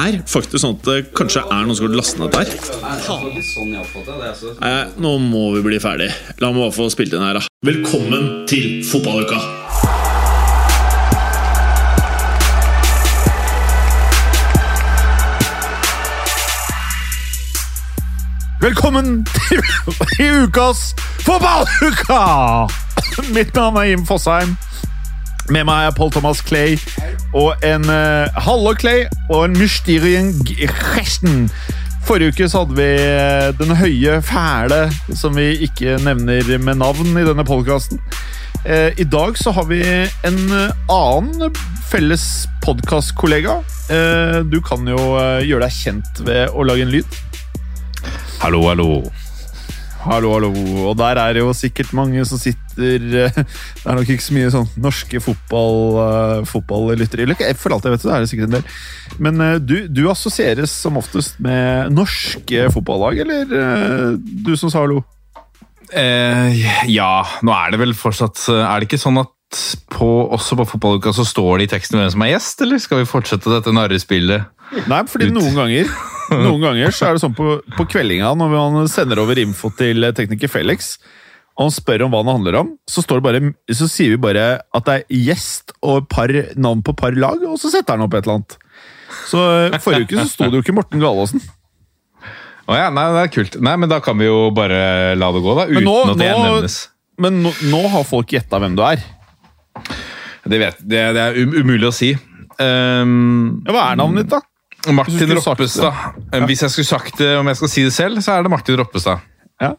er faktisk sånn at det kanskje er noen som har lastet ned dette Nei, nå må vi bli ferdig. La meg bare få spilt inn her, da. Velkommen til fotballuka! Velkommen til til ukas fotballuka! Mitt navn er Jim Fosheim. Med meg er Paul Thomas Clay og en uh, Hallo Clay og en Mysterium Gresten. Forrige uke så hadde vi eh, den høye fæle, som vi ikke nevner med navn i denne podkasten. Eh, I dag så har vi en eh, annen felles podkastkollega. Eh, du kan jo eh, gjøre deg kjent ved å lage en lyd. Hallo, hallo. Hallo, hallo. Og der er det jo sikkert mange som sitter eh, Det er nok ikke så mye sånn norske fotball. Eller For alt jeg vet, så er det sikkert en del. Men eh, du, du assosieres som oftest med norske fotballag, eller eh, du som sa hallo? Eh, ja, nå er det vel fortsatt Er det ikke sånn at på, også på fotballuka så står det i teksten hvem som er gjest, eller skal vi fortsette dette narrespillet? Nei, fordi Ut. noen ganger Noen ganger så er det sånn på, på kveldinga når man sender over info til tekniker Felix, og han spør om hva det handler om, så, står det bare, så sier vi bare at det er gjest og par navn på par lag, og så setter han opp et eller annet. Så eh, Forrige uke så sto det jo ikke Morten Galaasen. Å ja, nei, det er kult. Nei, men da kan vi jo bare la det gå, da. Uten nå- at det nå- nevnes. Men nå, nå har folk gjetta hvem du er. Det, vet, det, det er um, umulig å si. Um, Ja, Hva er navnet ditt, da? Martin Roppestad. Ja. Hvis jeg skulle sagt det, om jeg skal si det selv, så er det Martin Roppestad. Ja,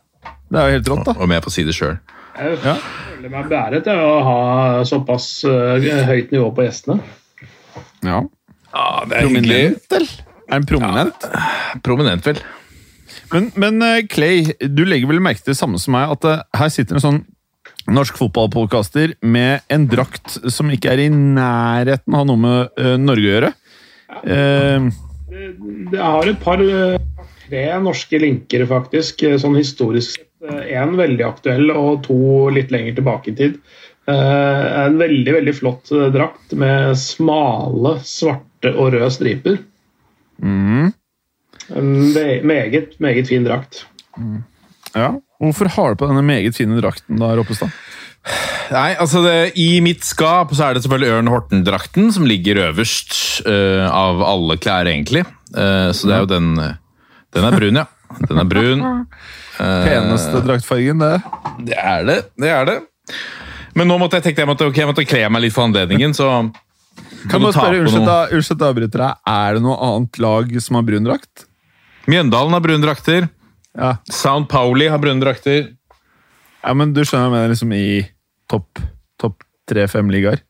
Det er jo helt rått, da. Om jeg får si det sjøl. Jeg Ja. føler meg bæret til å ha såpass eh, høyt nivå på gjestene. Ja. Ja, det er hyggelig. Prominent, eller? Er han prominent? Prominent, vel. Men, men eh, Clay, du legger vel merke til det samme som meg, at eh, her sitter en sånn norsk fotballpodkaster med en drakt som ikke er i nærheten av noe med uh, Norge å gjøre. Uh, det, det har et par eh, tre norske linker, faktisk, eh, sånn historisk sett. Én veldig aktuell og to litt lenger tilbake i tid. Uh, En veldig veldig flott eh, drakt med smale, svarte og røde striper. mm, En meget, meget fin drakt. ja. Hvorfor har du på denne meget fine drakten, da, Roppestad? Nei, altså det, I mitt skap så er det selvfølgelig Ørn Horten-drakten som ligger øverst uh, av alle klær, egentlig. Uh, så det er jo den Den er brun, ja. Den er brun. Uh, Peneste draktfargen, det. Det er det. det er det. Men nå måtte jeg tenke jeg måtte, okay, jeg måtte kle meg litt for anledningen, så Kan du ta spørre, på noe? unnskyld at jeg avbryter deg. Er det noe annet lag som har brun drakt? Mjøndalen har brune drakter. Ja. Sound Pauli har brune drakter. ja, men du skjønner hva jeg mener, liksom i topp top tre-fem ligaer?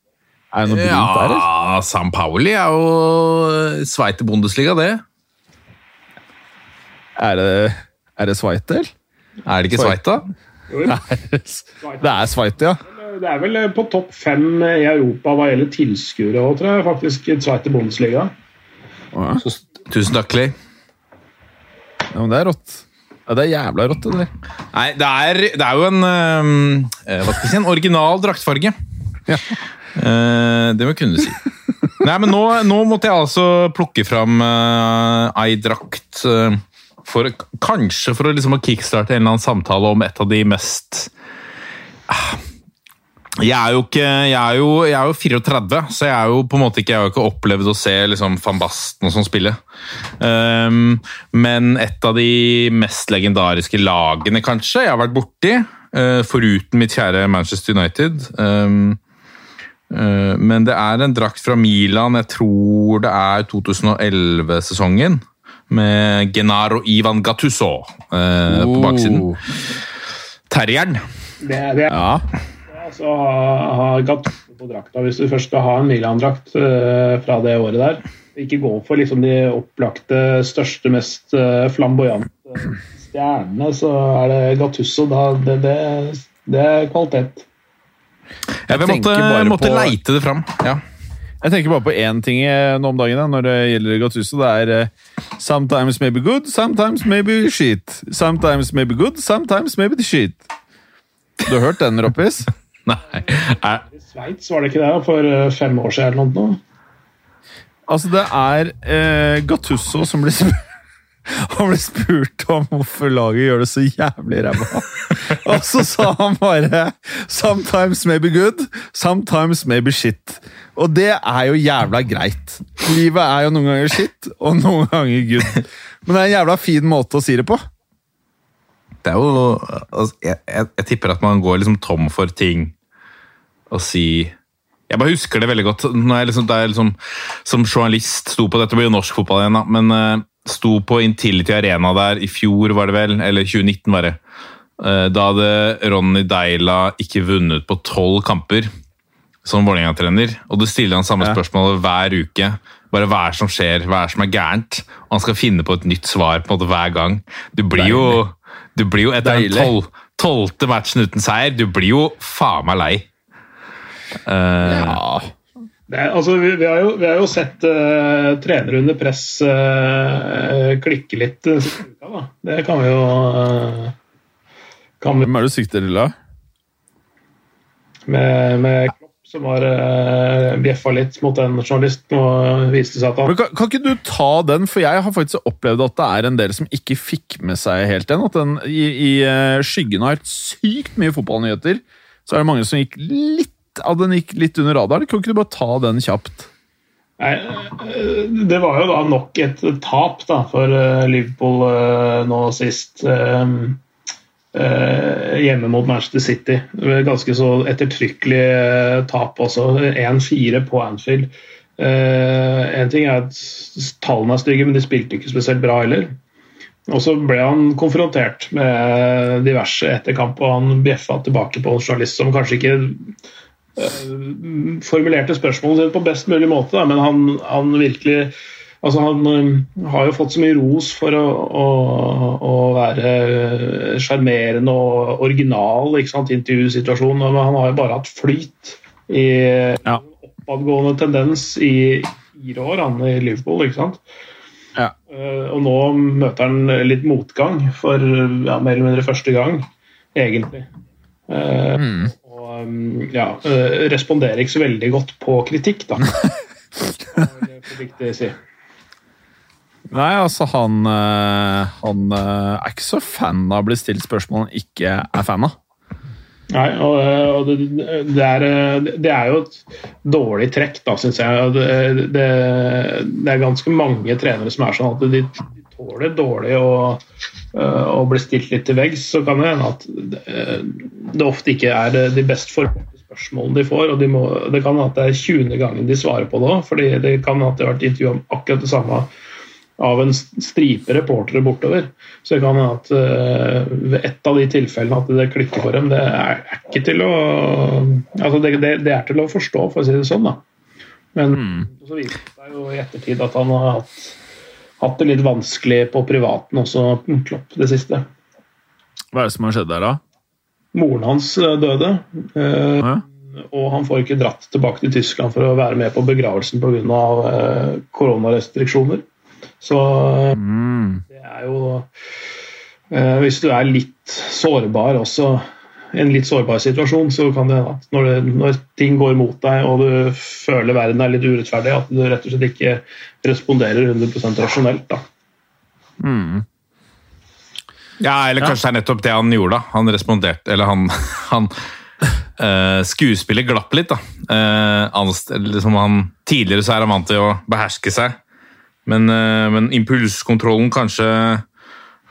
Er det noe brunt der. Ja, Sound Pauli er jo Sveite Bundesliga, det. Er det, er det Sveite, eller? Er det ikke Sveite. Det er Sveite, ja. Det er vel eh, på topp fem i Europa hva gjelder tilskuere òg, tror jeg. Faktisk Sveite Bundesliga. Ja. Tusen takk, Clay. ja. Men det er rått. Ja, det er jævla rått, det der. Nei, det er, det er jo en øhm, eh, Hva skal jeg si? En original draktfarge. Ja. Eh, det må jeg kunne si. Nei, men nå, nå måtte jeg altså plukke fram uh, ei drakt eh, for Kanskje for å liksom kickstarte en eller annen samtale om et av de mest Ah, Jeg er jo ikke Jeg er jo, jeg er jo 34, så jeg er jo på en måte ikke Jeg har ikke opplevd å se liksom van Basten og sånn spille. Um, men et av de mest legendariske lagene, kanskje, jeg har vært borti, uh, foruten mitt kjære Manchester United um, uh, Men det er en drakt fra Milan, jeg tror det er 2011-sesongen, med Genaro Ivan Gattuso uh, på baksiden. Terrieren. Det, er- det Ja. Altså ha, ha Gattuso på drakta hvis du først skal ha en Milan-drakt uh, fra det året der. Ikke gå for liksom de opplagte, største, mest uh, flamboyante stjernene, så er det Gattusso. Da, det, det, det er kvalitet. Jeg, vi måtte, måtte på- leite det fram. Ja. Jeg tenker bare på én ting eh, nå om dagen da, når det gjelder Gattuso. Det er uh, sometimes maybe good, sometimes maybe shit. Sometimes maybe good, sometimes maybe shit. Du har hørt den, Roppis? Nei. I Sveits var det ikke det for eh, fem år siden eller noe? Altså, det er eh, Gattuso som blir spurt Han ble spurt om hvorfor laget gjør det så jævlig ræva. Og så sa han bare 'sometimes maybe good, sometimes maybe shit'. Og det er jo jævla greit. Livet er jo noen ganger shit, og noen ganger good. Men det er en jævla fin måte å si det på. Det er jo altså, jeg, jeg, jeg tipper at man går liksom tom for ting å si Jeg bare husker det veldig godt. Når jeg liksom, jeg liksom, som journalist sto på Dette blir jo norsk fotball igjen, da. Men uh, sto på Intility Arena der i fjor, var det vel? Eller 2019, var det. Uh, da hadde Ronny Deila ikke vunnet på tolv kamper som Vålerenga-trener. Og du stiller han samme Ja. spørsmål hver uke. Bare hva er det som skjer, hva er det som er gærent? Og han skal finne på et nytt svar på en måte hver gang. Du blir jo, du blir jo etter den Deilig. tolv, tolvte matchen uten seier, du blir jo faen meg lei. Uh, Ja. Det altså, vi, vi, har jo, vi har jo sett uh, trenere under press uh, klikke litt den siste uka. Da. Det kan vi jo uh, kan vi, Hvem er det du sikter til, da? med, med som har uh, bjeffa litt mot en journalist. og viste seg at han kan, kan ikke du ta den, for jeg har faktisk opplevd at det er en del som ikke fikk med seg helt den. At den i, i eh, skyggen har vært sykt mye fotballnyheter, så er det mange som gikk litt av den gikk litt under radaren. Kan ikke du bare ta den kjapt? Nei, eh, det var jo da nok et tap da, for eh, Liverpool eh, nå sist. eh, eh, hjemme mot Manchester City. Ganske så ettertrykkelig eh, tap også. 1-4 på Anfield. Eh, en ting er at tallene er stygge, men de spilte ikke spesielt bra heller. Og så ble han konfrontert med diverse etter kamp, og han bjeffa tilbake på en journalist som kanskje ikke formulerte spørsmålet sitt på best mulig måte, men han, han virkelig Altså, han har jo fått så mye ros for å, å, å være sjarmerende og original i intervjusituasjonen, men han har jo bare hatt flyt i Ja. oppadgående tendens i fire år, han i Liverpool. ikke sant? Ja. Eh, Og nå møter han litt motgang for ja, mer eller mindre første gang, egentlig. Mm. Og ja, eh, responderer ikke så veldig godt på kritikk, da. Det er viktig å si. Nei, altså, han, eh, han eh, er ikke så fan av å bli stilt spørsmål han ikke er fan av. Nei, og, og det, det, er, det er jo et dårlig trekk, da, syns jeg. Det, det, er ganske mange trenere som er sånn at de, tåler dårlig å, å bli stilt litt til veggs. Så kan det hende at det ofte ikke er de best formerte spørsmålene de får. og de må, Det kan hende at det er 20. gangen de svarer på det òg, fordi det kan hende at det har vært intervju om akkurat det samme av en stripe reportere bortover. Så det kan hende at uh, ved ett av de tilfellene at det klikker for dem, det er, er ikke til å altså det, det, det er til å forstå, for å si det sånn. da. Men så viser det seg jo i ettertid at han har hatt, hatt det litt vanskelig på privaten også, Klopp, det siste. Hva er det som har skjedd der, da? Moren hans eh, døde. eh, Ja. Og han får ikke dratt tilbake til Tyskland for å være med på begravelsen pga. Uh, koronarestriksjoner. Så eh, Mm. det er jo eh, Hvis du er litt sårbar også, i en litt sårbar situasjon, så kan det hende at når, det, når ting går mot deg og du føler verden er litt urettferdig, at du rett og slett ikke responderer 100 rasjonelt. da. Mm. Ja, eller kanskje det er nettopp det han gjorde. da. Han responderte Eller han, han uh, Skuespillet glapp litt, da. Uh, anst- liksom han, tidligere så er han vant til å beherske seg, men, eh, men impulskontrollen kanskje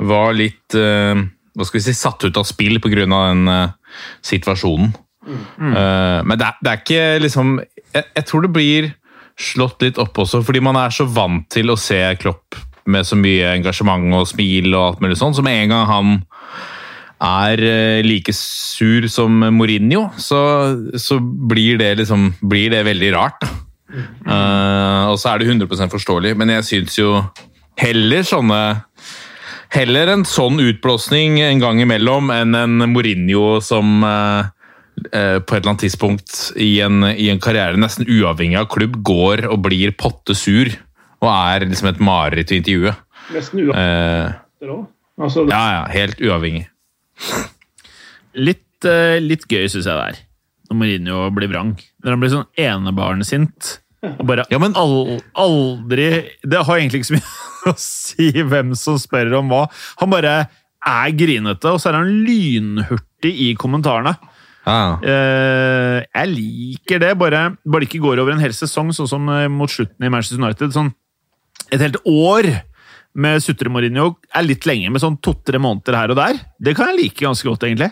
var litt eh, Hva skal vi si satt ut av spill pga. den eh, situasjonen. Eh, men det er, det er ikke liksom jeg, jeg tror det blir slått litt opp også, fordi man er så vant til å se Klopp med så mye engasjement og smil og alt mulig sånn, så med en gang han er like sur som Mourinho, så, så blir, det liksom, blir det veldig rart. Da. Eh, og så er det 100 forståelig, men jeg syns jo heller sånne Heller en sånn utblåsning en gang imellom enn en Mourinho som uh, eh, på et eller annet tidspunkt i en, i en karriere nesten uavhengig av klubb går og blir potte sur og er liksom et mareritt å intervjue. Nesten uavhengig. Altså, ja, ja, helt uavhengig. Litt, litt gøy syns jeg det er når Mourinho blir vrang. Når han blir sånn enebarnsint. Og bare Ja, men- al aldri Det har egentlig ikke så mye å si hvem som spør om hva. Han bare er grinete, og så er han lynhurtig i kommentarene. Ja. Uh, jeg liker det, bare, bare det ikke går over en hel sesong, sånn som eh, mot slutten i Manchester United. Sånn, et helt år med sutre-Mourinho er litt lenge, med sånn to-tre måneder her og der. Det kan jeg like ganske godt, egentlig.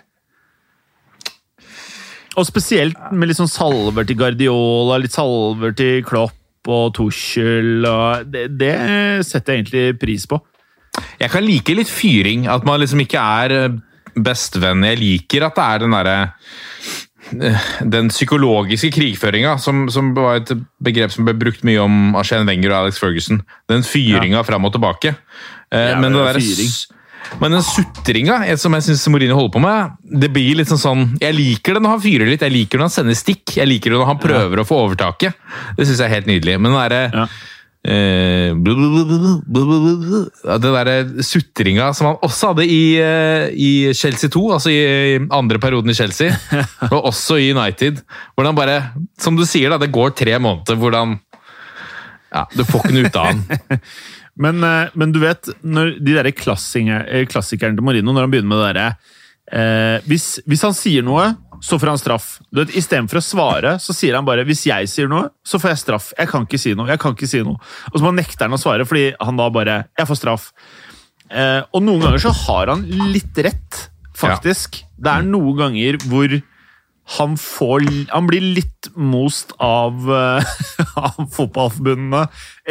Og spesielt med litt sånn salver til Guardiola, litt salver til Klopp og Tuchel. Og det, det setter jeg egentlig pris på. Jeg kan like litt fyring, at man liksom ikke er eh, bestevenn. Jeg liker at det er den derre eh, den psykologiske krigføringa, som, som var et begrep som ble brukt mye om Arsène Wenger og Alex Ferguson. Den fyringa fram og tilbake. Eh, Ja, men, det det er der, fyring. Men den sutringa som jeg syns Mourinho holder på med det blir litt sånn, sånn Jeg liker det når han fyrer litt, jeg liker det når han sender stikk, jeg liker det når han prøver ja. å få overtaket. Det syns jeg er helt nydelig. Men den derre ja. eh, Den derre sutringa som han også hadde i, eh, i, Chelsea 2, altså i andre perioden i Chelsea, og også i United, hvordan bare Som du sier, da, det går tre måneder hvordan, ja, Du får ikke noe ut av han. Men, eh, men du vet, når de der eh, klassikerne til Marino, når han begynner med det derre eh, hvis, hvis han sier noe, så får han straff. Du vet, Istedenfor å svare, så sier han bare 'hvis jeg sier noe, så får jeg straff'. Jeg kan ikke si noe. jeg kan ikke si noe. Og så bare nekter han å svare, fordi han da bare 'jeg får straff'. Eh, og noen ganger så har han litt rett, faktisk. Det er noen ganger hvor han, får, han blir litt most av, eh, av fotballforbundene,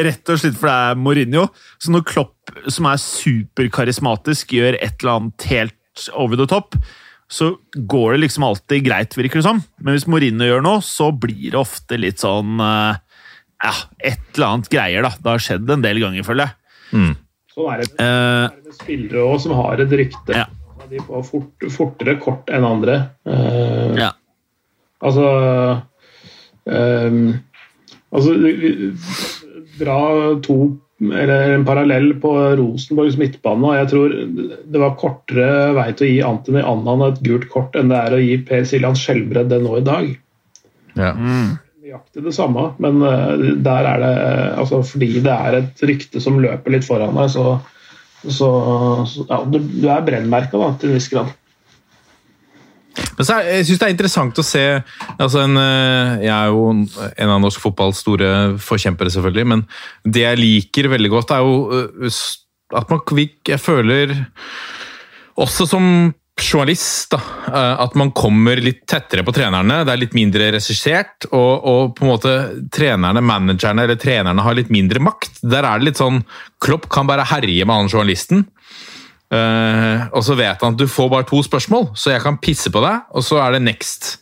rett og slett fordi det er Mourinho. Så når Klopp, som er superkarismatisk, gjør et eller annet helt over the top, så går det liksom alltid greit, virker det som. Men hvis Mourinho gjør noe, så blir det ofte litt sånn eh, Ja, et eller annet greier, da. Det har skjedd en del ganger, føler jeg. Sånn er det med spillere også, som har et rykte. Ja. De får fort, fortere kort enn andre. Uh, ja. Altså ehm, Altså Dra to eller en parallell på Rosenborgs midtbane. og Jeg tror det var kortere vei til å gi Antony Annan et gult kort enn det er å gi Per Siljan Skjelbred det nå i dag. Ja. Nøyaktig det samme, men eh, der er det altså Fordi det er et rykte som løper litt foran deg, så, så, så ja, du, du er brennmerka til en viss grad. Men så er, jeg synes det er interessant å se altså en, eh, Jeg er jo en av norsk fotballs store forkjempere, selvfølgelig. Men det jeg liker veldig godt, er jo eh, at man Jeg føler også som journalist da, eh, at man kommer litt tettere på trenerne. Det er litt mindre regissert, og, og på en måte trenerne, managerne eller trenerne har litt mindre makt. Der er det litt sånn Klopp kan bare herje med han journalisten. Eh, og så vet han at du får bare to spørsmål, så jeg kan pisse på deg, og så er det next.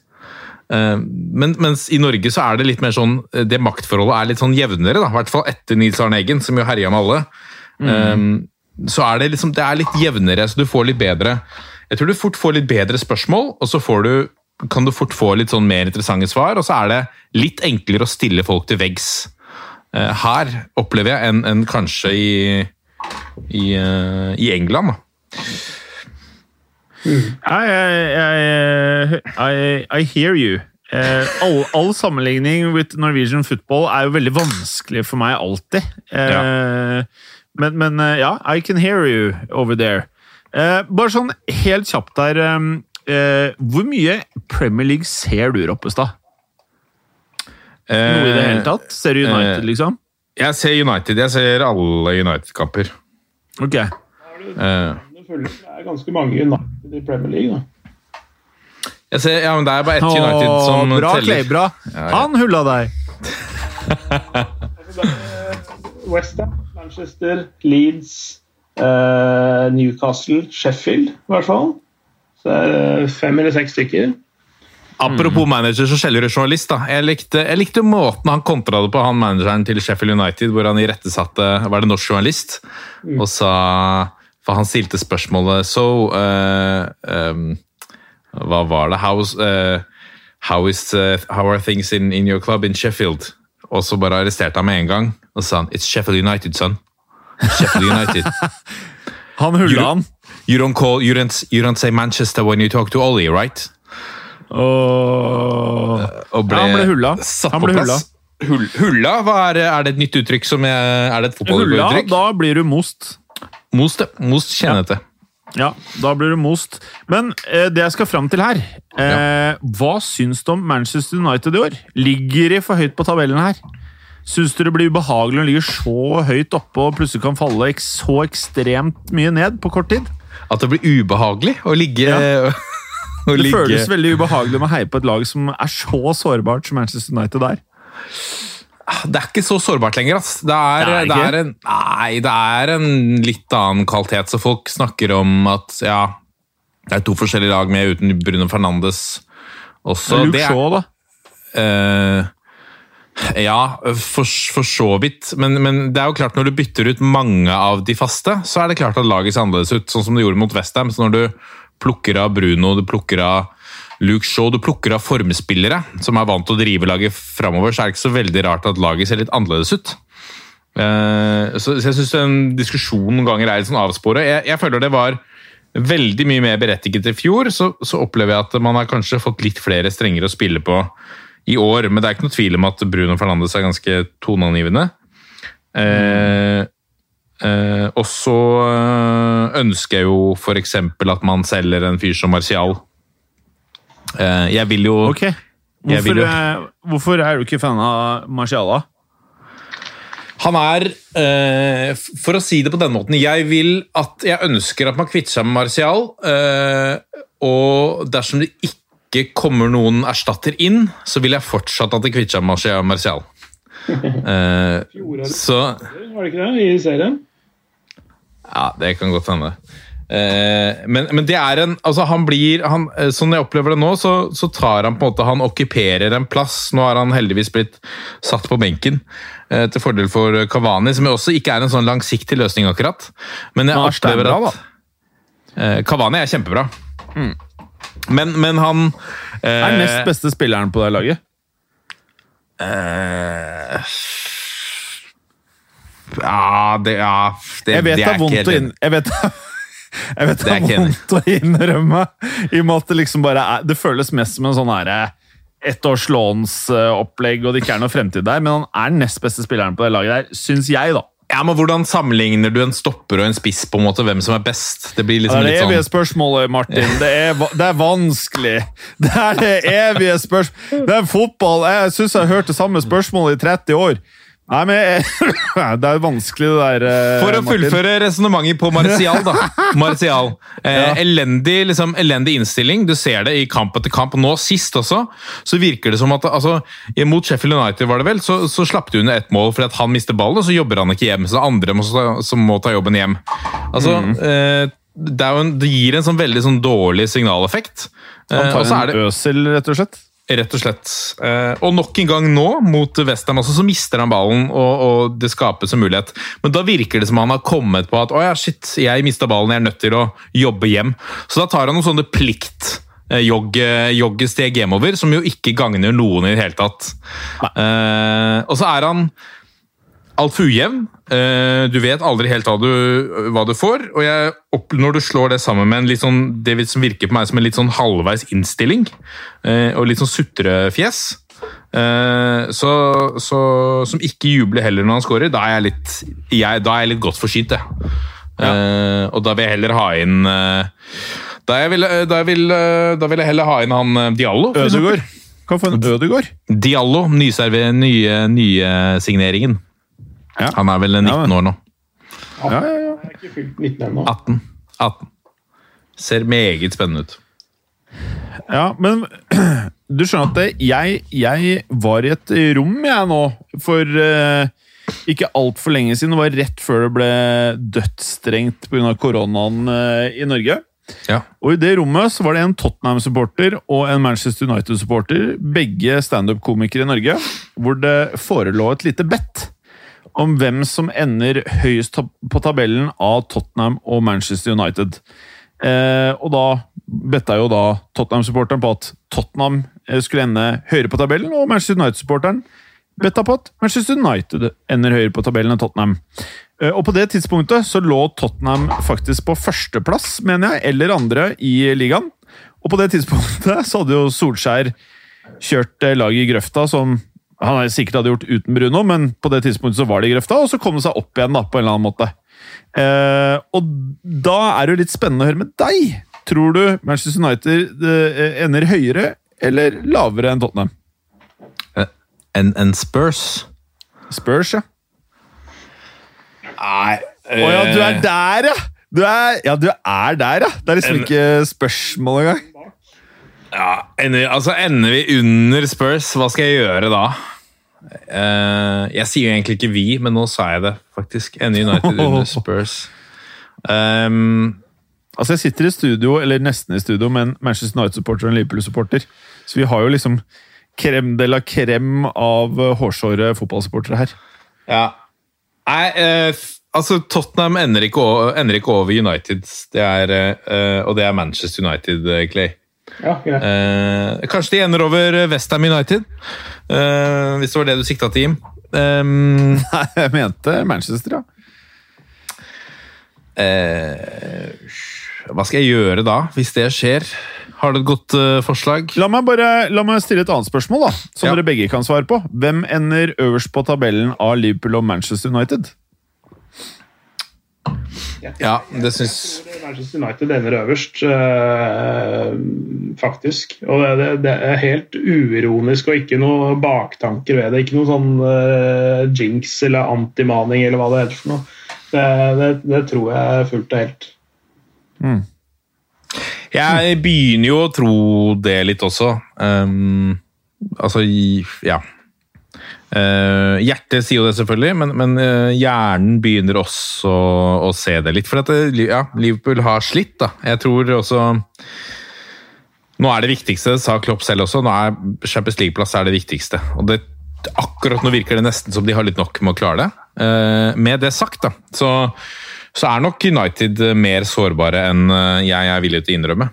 Uh, men, mens i Norge så er det litt mer sånn Det maktforholdet er litt sånn jevnere, da, i hvert fall etter Nils Arne Eggen, som jo herja med alle. Eh, så er det liksom Det er litt jevnere, så du får litt bedre Jeg tror du fort får litt bedre spørsmål, og så får du kan du fort få litt sånn mer interessante svar, og så er det litt enklere å stille folk til veggs. Eh, her opplever jeg enn enn kanskje i i, eh, i England. Ja, jeg, jeg, I, I hear you. Eh, all, all sammenligning with Norwegian football er jo veldig vanskelig for meg alltid. Eh, Men, men eh, ja, I can hear you over there. Eh, bare sånn helt kjapt der eh, eh, Hvor mye Premier League ser du, Roppestad? Noe i det hele tatt? Ser du United, eh, liksom? Jeg ser United. Jeg ser alle United-kamper. Ok. Eh, Det er ganske mange United i Premier League. da. jeg ser, ja, men Det er bare ett United som bra, teller. Clay, bra. Ja, ja. Han hulla deg! Westham, Manchester, Leeds, eh, Newcastle, Sheffield i hvert fall. Så det er fem eller seks stykker. Apropos manager, så skjeller du journalist. da. Jeg likte, jeg likte måten han kontra det på, han manageren til Sheffield United, hvor han irettesatte Var det norsk journalist? Og sa For han stilte spørsmålet So uh, um, Hva var det? How's, uh, how, is, uh, how are things in, in your club in Sheffield? Og så bare arresterte han med en gang. Og sa han It's Sheffield United, son. Sheffield United. Han hulla han. You don't call, you don't, you don't say Manchester when you talk to Ollie, right? Og... Og Ja, han ble hulla. satt Han på ble plass. Hull, hulla? Hva er, er det et nytt uttrykk? som jeg, Er det et Hulla, fotballuttrykk? da blir du most. Most, most kjennete. Ja. Ja, da blir du most. Men eh, det jeg skal fram til her eh, Hva syns du om Manchester United i år? Ligger de for høyt på tabellen her? Syns du det blir ubehagelig de ligger så høyt oppe og plutselig kan falle så ekstremt mye ned på kort tid? At det blir ubehagelig å ligge Ja. Det ligge- føles veldig ubehagelig med å heie på et lag som er så sårbart som Manchester United er. Det er ikke så sårbart lenger. Ass. Det, er, Det er det, er en, nei, det er en litt annen kvalitet. Så folk snakker om at ja, det er to forskjellige lag med uten Bruno Fernandes også. Luke Det er- Shaw, da. Uh, ja, for, for så vidt. Men, men det er jo klart når du bytter ut mange av de faste, så er det klart at laget ser annerledes ut. Sånn som det gjorde mot Westham. Så når du plukker av Bruno, du plukker av Luke Shaw, du plukker av formspillere som er vant til å drive laget framover, så er det ikke så veldig rart at laget ser litt annerledes ut. Eh, så, jeg syns en diskusjonen noen ganger er litt sånn avspora. Jeg, jeg føler det var veldig mye mer berettiget i fjor, så, så opplever jeg at man har kanskje fått litt flere strenger å spille på i år. Men det er ikke noe tvil om at Bruno Fernandes er ganske toneangivende. Eh, eh, og så eh, ønsker jeg jo f.eks. at man selger en fyr som Martial. Eh, jeg vil jo Ok. Jeg vil Hvorfor, jo- eh, hvorfor er du ikke fan av Martial, da? Han er, eh, for å si det på den måten, jeg vil at jeg ønsker at man kvitter seg med Martial. Eh, og dersom det ikke kommer noen erstatter inn, så vil jeg fortsatt at det kvitter seg med Martial. Uh, så var det ikke det, i serien? Ja, det kan godt hende. Eh, men, men det er en altså han blir, han, eh, Sånn jeg opplever det nå, så, så tar han på en måte Han okkuperer en plass. Nå har han heldigvis blitt satt på benken eh, til fordel for Kavani, som også ikke er en sånn langsiktig løsning, akkurat. Men jeg er opplever at eh, Kavani er kjempebra. Men, men han eh, Er nest beste spilleren på det laget? eh, Ja, det, ja, det, Jeg vet det det er ikke vondt helt å Jeg vet, jeg vet det Det er ikke vondt å innrømme, i og med at det liksom bare er Det føles mest som en sånn herre ettårslånsopplegg, og det ikke er noe fremtid der, men han er den nest beste spilleren på det laget der, syns jeg, da. Ja, men Hvordan sammenligner du en stopper og en spiss på en måte, hvem som er best? Det blir Det liksom er det evige sånn... spørsmålet, Martin. Det er, det er vanskelig. Det er det evige spørsmålet. Det er fotball. Jeg syns jeg har hørt det samme spørsmålet i 30 år. Nei, men Det er jo vanskelig, det der. eh, For å Martin. fullføre resonnementet på Martial, da. Martial. Eh, elendig, liksom, elendig innstilling. Du ser det i kamp etter kamp. Nå sist også, så virker det som at altså, Mot Sheffield United var det vel, så, så slapp de under ett mål fordi at han mister ballen, og så jobber han ikke hjem. Så det er andre må, som må ta jobben hjem. Altså, eh, det, en, det gir en sånn veldig sånn dårlig signaleffekt. Eh, Han tar er en øsel, rett og slett. Rett og slett. Eh, og nok en gang nå, mot Westham også, så mister han ballen, og, og det skapes en mulighet. Men da virker det som han har kommet på at å ja, shit, jeg mista ballen, jeg er nødt til å jobbe hjem. Så da tar han noen sånne plikt eh, joggesteg hjemover, som jo ikke gagner noen i det hele tatt. Eh, og så er han altfor ujevn. Eh, du vet aldri helt hva du, hva du får. Og jeg, når du slår det sammen med en litt sånn, det som virker på meg som en litt sånn halvveis innstilling, eh, og litt sånn sutrefjes eh, så, så, Som ikke jubler heller når han scorer, da er jeg litt, jeg, da er jeg litt godt forsynt, jeg. Eh, og da vil jeg heller ha inn da, jeg vil, da, jeg vil, da vil jeg heller ha inn han Diallo. Ødegård. Kan få en Ødegård. Diallo, nyserve, nye, nye signeringen. Ja. Han er vel 19 Ja, år nå. Ja, ja, ja. Jeg er ikke fylt 19 ennå. 18. 18. Ser meget spennende ut. Ja, men du skjønner at det, jeg, jeg var i et rom jeg nå, for uh, ikke altfor lenge siden. Det var rett før det ble dødsstrengt pga. koronaen uh, i Norge. Ja. Og I det rommet så var det en Tottenham-supporter og en Manchester United-supporter, begge standup-komikere i Norge, hvor det forelå et lite bet om hvem som ender høyest på tabellen av Tottenham og Manchester United. Eh, og da betta jo da Tottenham-supporteren på at Tottenham eh, skulle ende høyere på tabellen, og Manchester United-supporteren betta på at Manchester United ender høyere på tabellen enn Tottenham. Eh, Og på det tidspunktet så lå Tottenham faktisk på førsteplass, mener jeg, eller andre i ligaen. Og på det tidspunktet så hadde jo Solskjær kjørt eh, laget i grøfta, som han hadde sikkert hadde gjort uten Bruno, men på det tidspunktet så var det i grøfta, og så kom det seg opp igjen da, på en eller annen måte. Eh, og da er det jo litt spennende å høre med deg. Tror du Manchester United eh, ender høyere eller lavere enn Tottenham? En, en Spurs. Spurs, ja. Nei Å ja, du er der, ja! Du er, ja, du er der, ja! Det er liksom ikke spørsmål engang. Ja, ender, altså ender vi under Spurs, hva skal jeg gjøre da? Uh, jeg sier jo egentlig ikke vi, men nå sa jeg det, faktisk. Ender United under Spurs. Um, Altså, Jeg sitter i studio, eller nesten i studio, med en Manchester United-supporter og en Liverpool-supporter. Så vi har jo liksom krem de la krem av eh, hårsåre fotballsupportere her. ja. Nei, uh, altså Tottenham ender ikke, o- ender ikke over United, det er, uh, og det er Manchester United, Clay. Ja, greit. Eh, kanskje de ender over Westham United, eh, hvis det var det du sikta til, Jim. Um, Nei, jeg mente Manchester, ja. Eh, hva skal jeg gjøre da, hvis det skjer? Har du et godt uh, forslag? La meg bare la meg stille et annet spørsmål, da, som Ja. dere begge kan svare på. Hvem ender øverst på tabellen av Liverpool og Manchester United? Ja, det syns Manchester United ender øverst, eh, faktisk. Og det, det, er helt uironisk og ikke noe baktanker ved det. Ikke noe sånn eh, jinx eller antimaning eller hva det heter for noe. Det, det, det tror jeg fullt og helt. Jeg begynner jo å tro det litt også. Um, altså, ja. Eh, hjertet sier jo det, selvfølgelig, men, men uh, hjernen begynner også å se det litt. For at det, ja, Liverpool har slitt, da. Jeg tror også Nå er det viktigste, sa Klopp selv også, nå er Champions League-plass er det viktigste. Og det, akkurat nå virker det nesten som de har litt nok med å klare det. Uh, med det sagt, da, så, så er nok United mer sårbare enn eh, jeg er villig til å innrømme.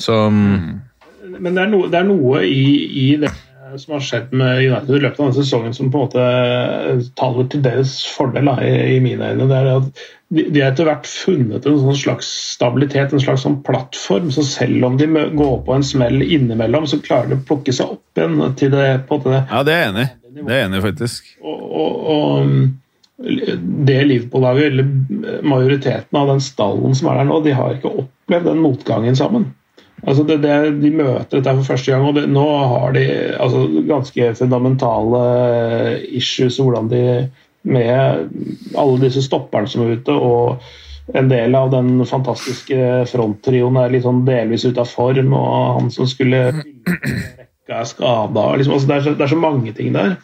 Så Men det er, noe- det er noe i, i det som har skjedd med United i løpet av denne sesongen som på en måte taler til deres fordel, da, i, i mine øyne. Det er at de, de har etter hvert funnet en sånn slags stabilitet, en slags sånn plattform. Så selv om de går på en smell innimellom, så klarer de å plukke seg opp igjen til det. på en måte det Ja, det er jeg enig i. Det er jeg enig faktisk. og, og, og det Liverpool-laget, eller majoriteten av den stallen som er der nå, de har ikke opplevd den motgangen sammen. Altså det, det, de møter dette for første gang, og det, nå har de altså, ganske fundamentale issues. Hvordan de med alle disse stopperne som er ute, og en del av den fantastiske fronttrioen er litt sånn delvis ute av form, og han som skulle rekka er skada. Liksom, altså det, det er så mange ting der.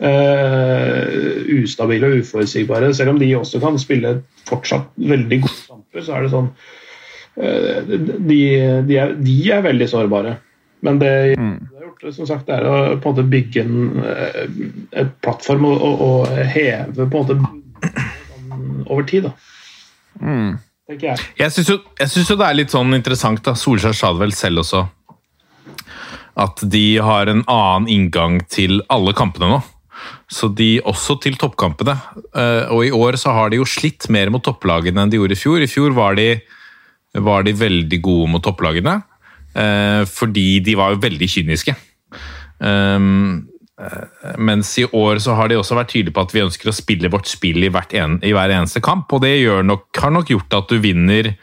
Uh, ustabile og uforutsigbare. Selv om de også kan spille fortsatt veldig gode kamper, så er det sånn eh, de, de, er, de er veldig sårbare. Men det jeg har gjort, som sagt, er å på en måte bygge en, eh, et plattform og, og, heve på en måte over tid. da. Tenker jeg. Jeg syns jo, jo det er litt sånn interessant, da. Solskjær sa det vel selv også. At de har en annen inngang til alle kampene nå. Så de også til toppkampene. Eh, Og i år så har de jo slitt mer mot topplagene enn de gjorde i fjor. I fjor var de, var de veldig gode mot topplagene, eh, fordi de var jo veldig kyniske. Um, eh, mens i år så har de også vært tydelige på at vi ønsker å spille vårt spill i, en, i hver eneste kamp, og det nok, har nok gjort at du vinner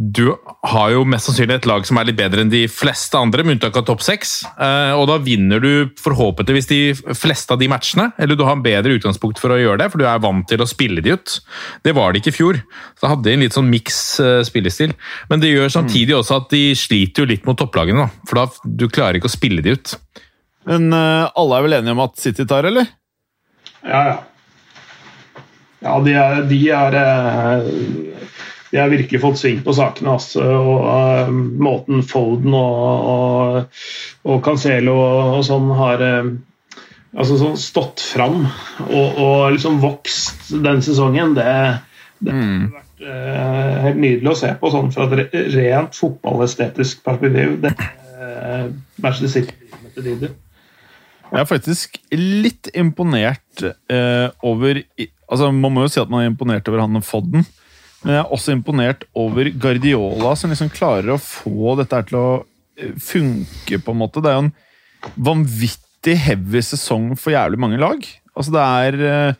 Du har jo mest sannsynlig et lag som er litt bedre enn de fleste andre, med unntak av topp seks. Eh, og da vinner du forhåpentligvis de fleste av de matchene, eller du har en bedre utgangspunkt for å gjøre det, for du er vant til å spille de ut. Det var det ikke i fjor. Så da hadde de en litt sånn miks eh, spillestil. Men det gjør samtidig også at de sliter jo litt mot topplagene, da. For da du klarer ikke å spille de ut. Men eh, alle er vel enige om at City tar, eller? Ja, ja. Ja, de er, de er De har virkelig fått sving på sakene. Altså, og uh, Måten Foden og, og, og Cancelo og, og sånn har, uh, altså sånn stått fram og, og liksom vokst den sesongen, det, det har vært uh, helt nydelig å se på sånn fra et rent fotballestetisk perspektiv. Det uh, Manchester City med til tider. Jeg er faktisk litt imponert eh, over altså Man må jo si at man er imponert over han Fodden, men jeg er også imponert over Guardiola, som liksom klarer å få dette til å eh, funke, på en måte. Det er jo en vanvittig heavy sesong for jævlig mange lag. Altså, det er eh,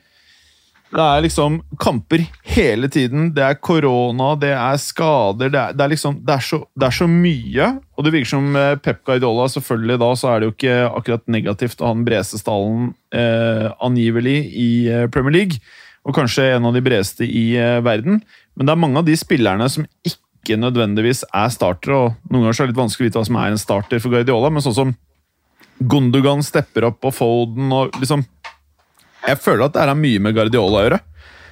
det er liksom kamper hele tiden. Det er korona, det er skader Det er, det er liksom det er, så, det er så mye. Og det virker som eh, Pep Guardiola Selvfølgelig da så er det jo ikke akkurat negativt å ha den bredeste stallen eh, angivelig i Premier League. Og kanskje en av de bredeste i eh, verden. Men det er mange av de spillerne som ikke nødvendigvis er startere. Og noen ganger er det litt vanskelig å vite hva som er en starter for Guardiola, men sånn som Gundogan stepper opp og Foden og liksom jeg føler at det har mye med Guardiola å gjøre.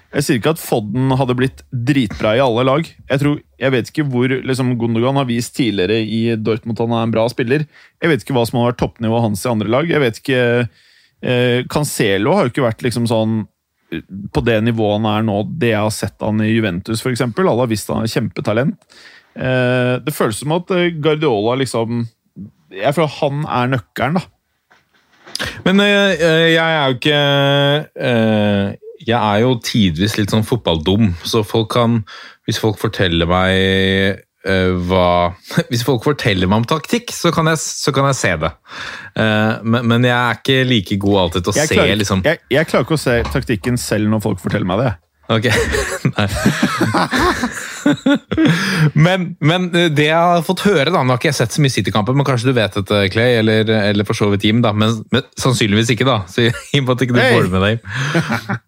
Jeg sier ikke at Fodden hadde blitt dritbra i alle lag. Jeg, tror, jeg vet ikke hvor liksom, Gundogan har vist tidligere i Dortmund han er en bra spiller. Jeg vet ikke hva som har vært toppnivået hans i andre lag. Jeg vet ikke eh, Cancelo har jo ikke vært liksom sånn på det nivået han er nå, det jeg har sett han i Juventus f.eks. Alle har visst han er kjempetalent. Eh, det føles som at eh, Guardiola liksom Jeg føler han er nøkkelen, da. Men øh, jeg er jo ikke Jeg er jo tidvis litt sånn fotballdum, så folk kan Hvis folk forteller meg hva Hvis folk forteller meg om taktikk, så kan jeg, så kan jeg se det. Eh, men, men jeg er ikke like god alltid til å Jeg se klarer, liksom jeg, jeg klarer ikke å se taktikken selv når folk forteller meg det. Ok, nei. men, men det jeg har fått høre, da, nå har ikke jeg sett så mye City-kamper, men kanskje du vet dette, Clay, eller, eller for så vidt Jim, da, men, men sannsynligvis ikke, da. Så Jim, at ikke du Hey! får det med deg.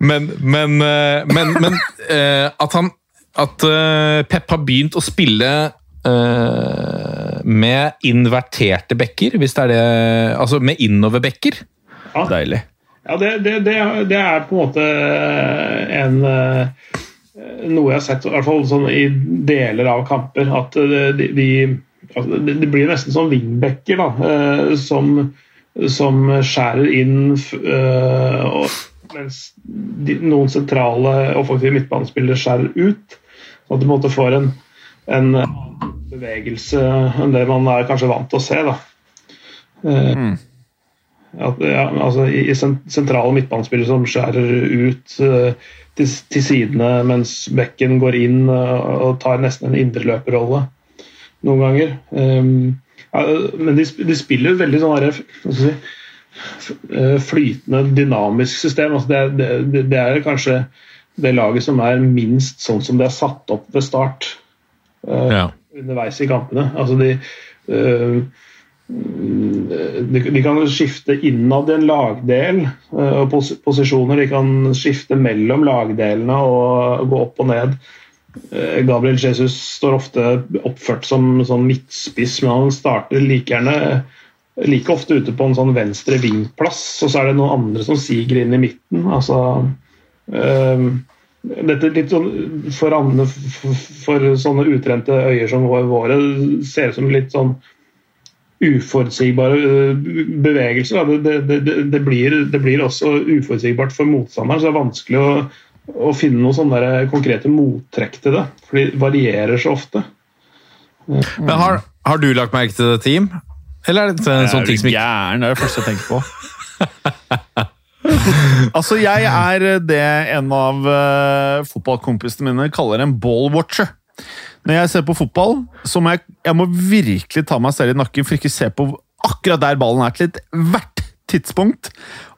Men, men, eh, men, men eh, at han At uh, Pep har begynt å spille uh, med inverterte bekker, hvis det er det Altså med innoverbekker. Ja. Deilig. Ja, det, det, det, det er på en måte en eh, Noe jeg har sett, i hvert fall sånn i deler av kamper, at de, de, altså, det blir nesten som wingbacker, da, eh, som, som skjærer inn eh, og, Mens de, noen sentrale offensive midtbanespillere skjærer ut. At du måtte få en, en bevegelse enn det man er kanskje vant til å se. da. Mm. at, ja, altså, i, i sentrale midtbanespillere som skjærer ut uh, til, til sidene mens bekken går inn uh, og tar nesten en indreløperrolle noen ganger. Um, ja, men de, de spiller veldig sånn si, eh, flytende, dynamisk system. Altså, det, det, det er kanskje det laget som er minst sånn som det er satt opp ved start uh, Ja. underveis i kampene. Altså de uh, de, de kan skifte innad i en lagdel uh, og pos posisjoner. De kan skifte mellom lagdelene og gå opp og ned. Gabriel Jesus står ofte oppført som sånn midtspiss, men han starter like gjerne like ofte ute på en sånn venstre vingplass, og så er det noen andre som siger inn i midten. altså dette litt sånn for, andre, for, for sånne utrente øyer som våre ser ut som litt sånn uforutsigbare øh, bevegelser. Det, det, det, det, blir, det blir også uforutsigbart for motstanderen, så det er vanskelig å, å finne noen sånne konkrete mottrekk til det. For de varierer så ofte. Men har, har du lagt merke til det, Team? Eller er det en sånn Er ting du som ikke gæren? Det er det første jeg tenker på. altså, jeg er det en av uh, fotballkompisene mine kaller en ballwatcher. Når jeg ser på fotball, så må jeg, jeg må virkelig ta meg selv i nakken for ikke se på akkurat der ballen er til et hvert tidspunkt.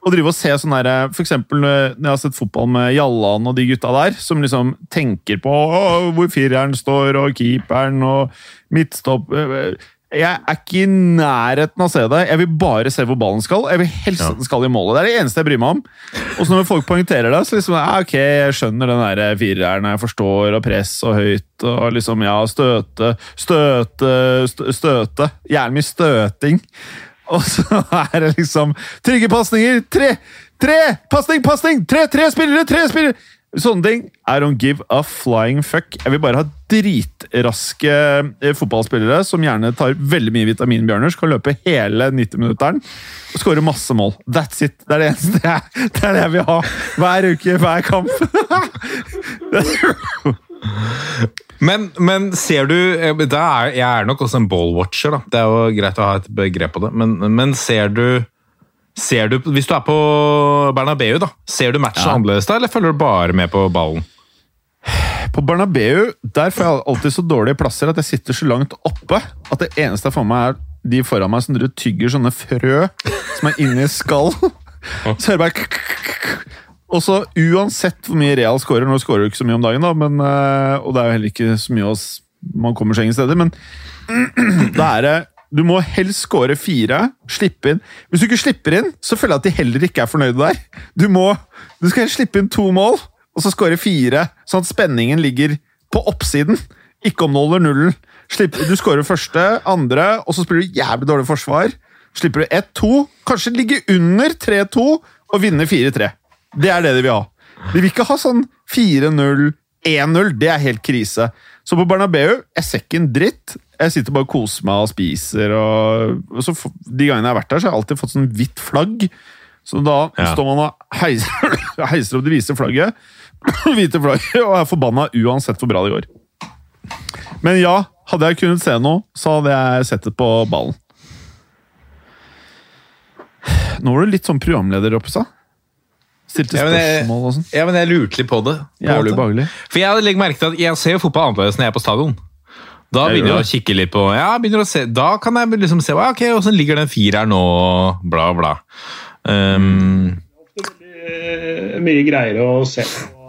Og drive og se sånn derre for eksempel når jeg har sett fotball med Jallan og de gutta der, som liksom tenker på hvor fireren står, og keeperen og midtstopp Jeg er ikke i nærheten av å se det. Jeg vil bare se hvor ballen skal. Jeg vil helst at den skal i målet. Det er det eneste jeg bryr meg om. Og så når folk poengterer det, så liksom ja, ok, jeg skjønner den der fireren, jeg forstår, og press og høyt, og liksom, ja, støte, støte, støte. Gjerne mye støting. Og så er det liksom Trygge pasninger! Tre! Tre! Pasning, pasning! Tre, tre spillere! Tre spillere! Sånne ting. I don't give a flying fuck. Jeg vil bare ha dritraske eh, fotballspillere som gjerne tar veldig mye vitaminbjørner, som kan løpe hele 90-minutteren og skåre masse mål. That's it. Det er det eneste jeg, det er det jeg vil ha hver uke, hver kamp. Men, men ser du eh, er, Jeg er nok også en ballwatcher, da. Det er jo greit å ha et begrep på det. Men, men ser du Ser du, Hvis du er på Bernabeu, da, ser du matchen Ja. annerledes da, eller følger du bare med på ballen? På Bernabeu der får jeg alltid så dårlige plasser at jeg sitter så langt oppe at det eneste jeg får med, er de foran meg som tygger sånne frø som er inni skall. Så hører jeg bare Og så uansett hvor mye Real scorer Nå scorer du ikke så mye om dagen, da, men, eh, og det er jo heller ikke så mye oss man kommer seg ingen steder, men da er det du må helst score fire, slippe inn. Hvis du ikke slipper inn, så føler jeg at de heller ikke er fornøyde der. Du, må, du skal helst slippe inn to mål, og så score fire, sånn at spenningen ligger på oppsiden. Ikke om nål eller nullen. Slipp, du scorer første, andre, og så spiller du jævlig dårlig forsvar. Slipper du 1-2, kanskje ligge under 3-2 og vinne 4-3. Det er det de vil ha. De vil ikke ha sånn 4-0, 1-0. Det er helt krise. Så på Bernabeu, jeg ser ikke en dritt. Jeg sitter bare og koser meg og spiser. Og, og så, de gangene jeg har vært der, så har jeg alltid fått sånn hvitt flagg. Så da Ja. står man og heiser, heiser opp det hvite flagget, hvite flagget og er forbanna uansett hvor bra det går. Men ja, hadde jeg kunnet se noe, så hadde jeg sett det på ballen. Nå var du litt sånn programleder, Roppestad. Stilte Ja, men jeg- spørsmål og sånn. Ja, men jeg lurte litt på det. på Jævlig ubehagelig. For jeg legger merke til at jeg ser jo fotball annerledes når jeg er på stadion. Da Jeg begynner gjør jeg å kikke litt på Ja, begynner å se, Da kan jeg liksom se ok, hvordan ligger den fireren nå, og bla, bla. Um, Eh, mye greiere å se på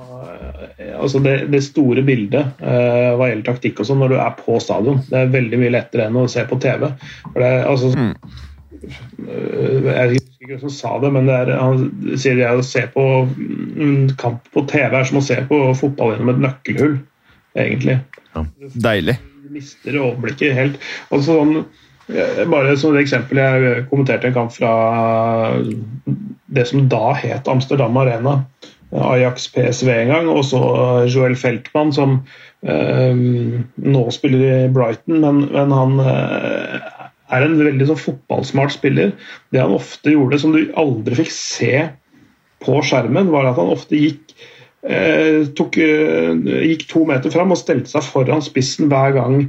eh, altså det, det store bildet eh, hva gjelder taktikk og sånn når du er på stadion. Det er veldig mye lettere enn å se på TV. For det, er, altså, eh, jeg husker ikke hvem som sa det, men det er, han sier det å se på en kamp på TV er som å se på fotball gjennom et nøkkelhull, egentlig Deilig. du mister overblikket helt. Og sånn, eh, bare som et eksempel, jeg kommenterte en kamp fra det som da het Amsterdam Arena. Ajax PSV en gang, og så Joel Feltmann, som eh, nå spiller i Brighton, men, men han eh, er en veldig sånn fotballsmart spiller. Det han ofte gjorde, som du aldri fikk se på skjermen, var at han ofte gikk eh, tok, eh, gikk to meter fram og stelte seg foran spissen hver gang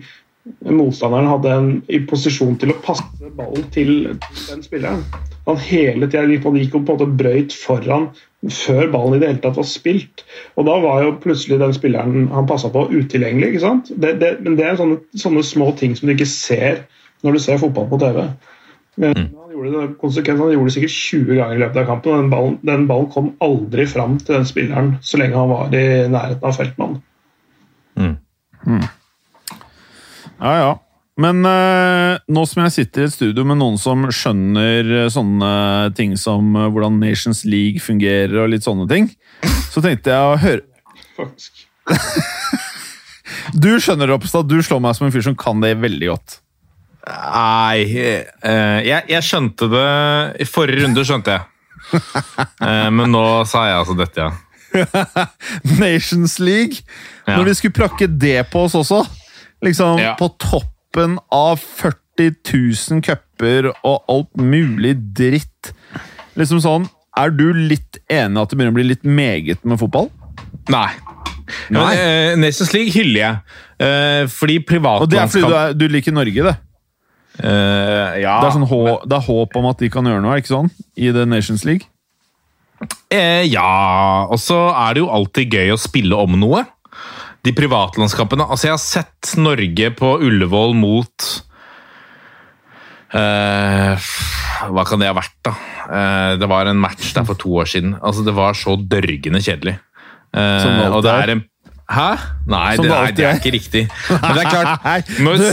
motstanderen hadde en i posisjon til å passe ballen til den spilleren. Han hele tida gikk og på en måte brøyt foran før ballen i det hele tatt var spilt. Og da var jo plutselig den spilleren han passa på, utilgjengelig. ikke sant? Det, det, men det er sånne, sånne små ting som du ikke ser når du ser fotball på TV. Men han gjorde det konsekvent, han gjorde det sikkert 20 ganger i løpet av kampen. og Den ballen, den ballen kom aldri fram til den spilleren så lenge han var i nærheten av feltmann. Ja, ja. Men eh, nå som jeg sitter i et studio med noen som skjønner eh, sånne ting som eh, hvordan Nations League fungerer og litt sånne ting, så tenkte jeg å høre faktisk. Du skjønner, Ropstad, du slår meg som en fyr som kan det veldig godt. Nei eh, jeg, jeg skjønte det I forrige runde skjønte jeg. Eh, men nå sa jeg altså dette, ja. Nations League. Ja. Når de skulle prakke det på oss også. Liksom Ja. på toppen av 40 000 cuper og alt mulig dritt. Liksom sånn Er du litt enig at det begynner å bli litt meget med fotball? Nei. Nei. men, eh, Nations League hyller jeg. Fordi Og det er fordi du, er, du liker Norge, det. Eh, ja, Det er, sånn hå, det er håp om at de kan gjøre noe, ikke sånn? I The Nations League. Eh, ja, og så er det jo alltid gøy å spille om noe. De privatlandskapene Altså, jeg har sett Norge på Ullevål mot eh, Hva kan det ha vært, da? Eh, det var en match der for to år siden. Altså, Det var så dørgende kjedelig. Eh, og det er en Hæ? Nei, det, nei, det er er. ikke riktig. Men det er klart, når,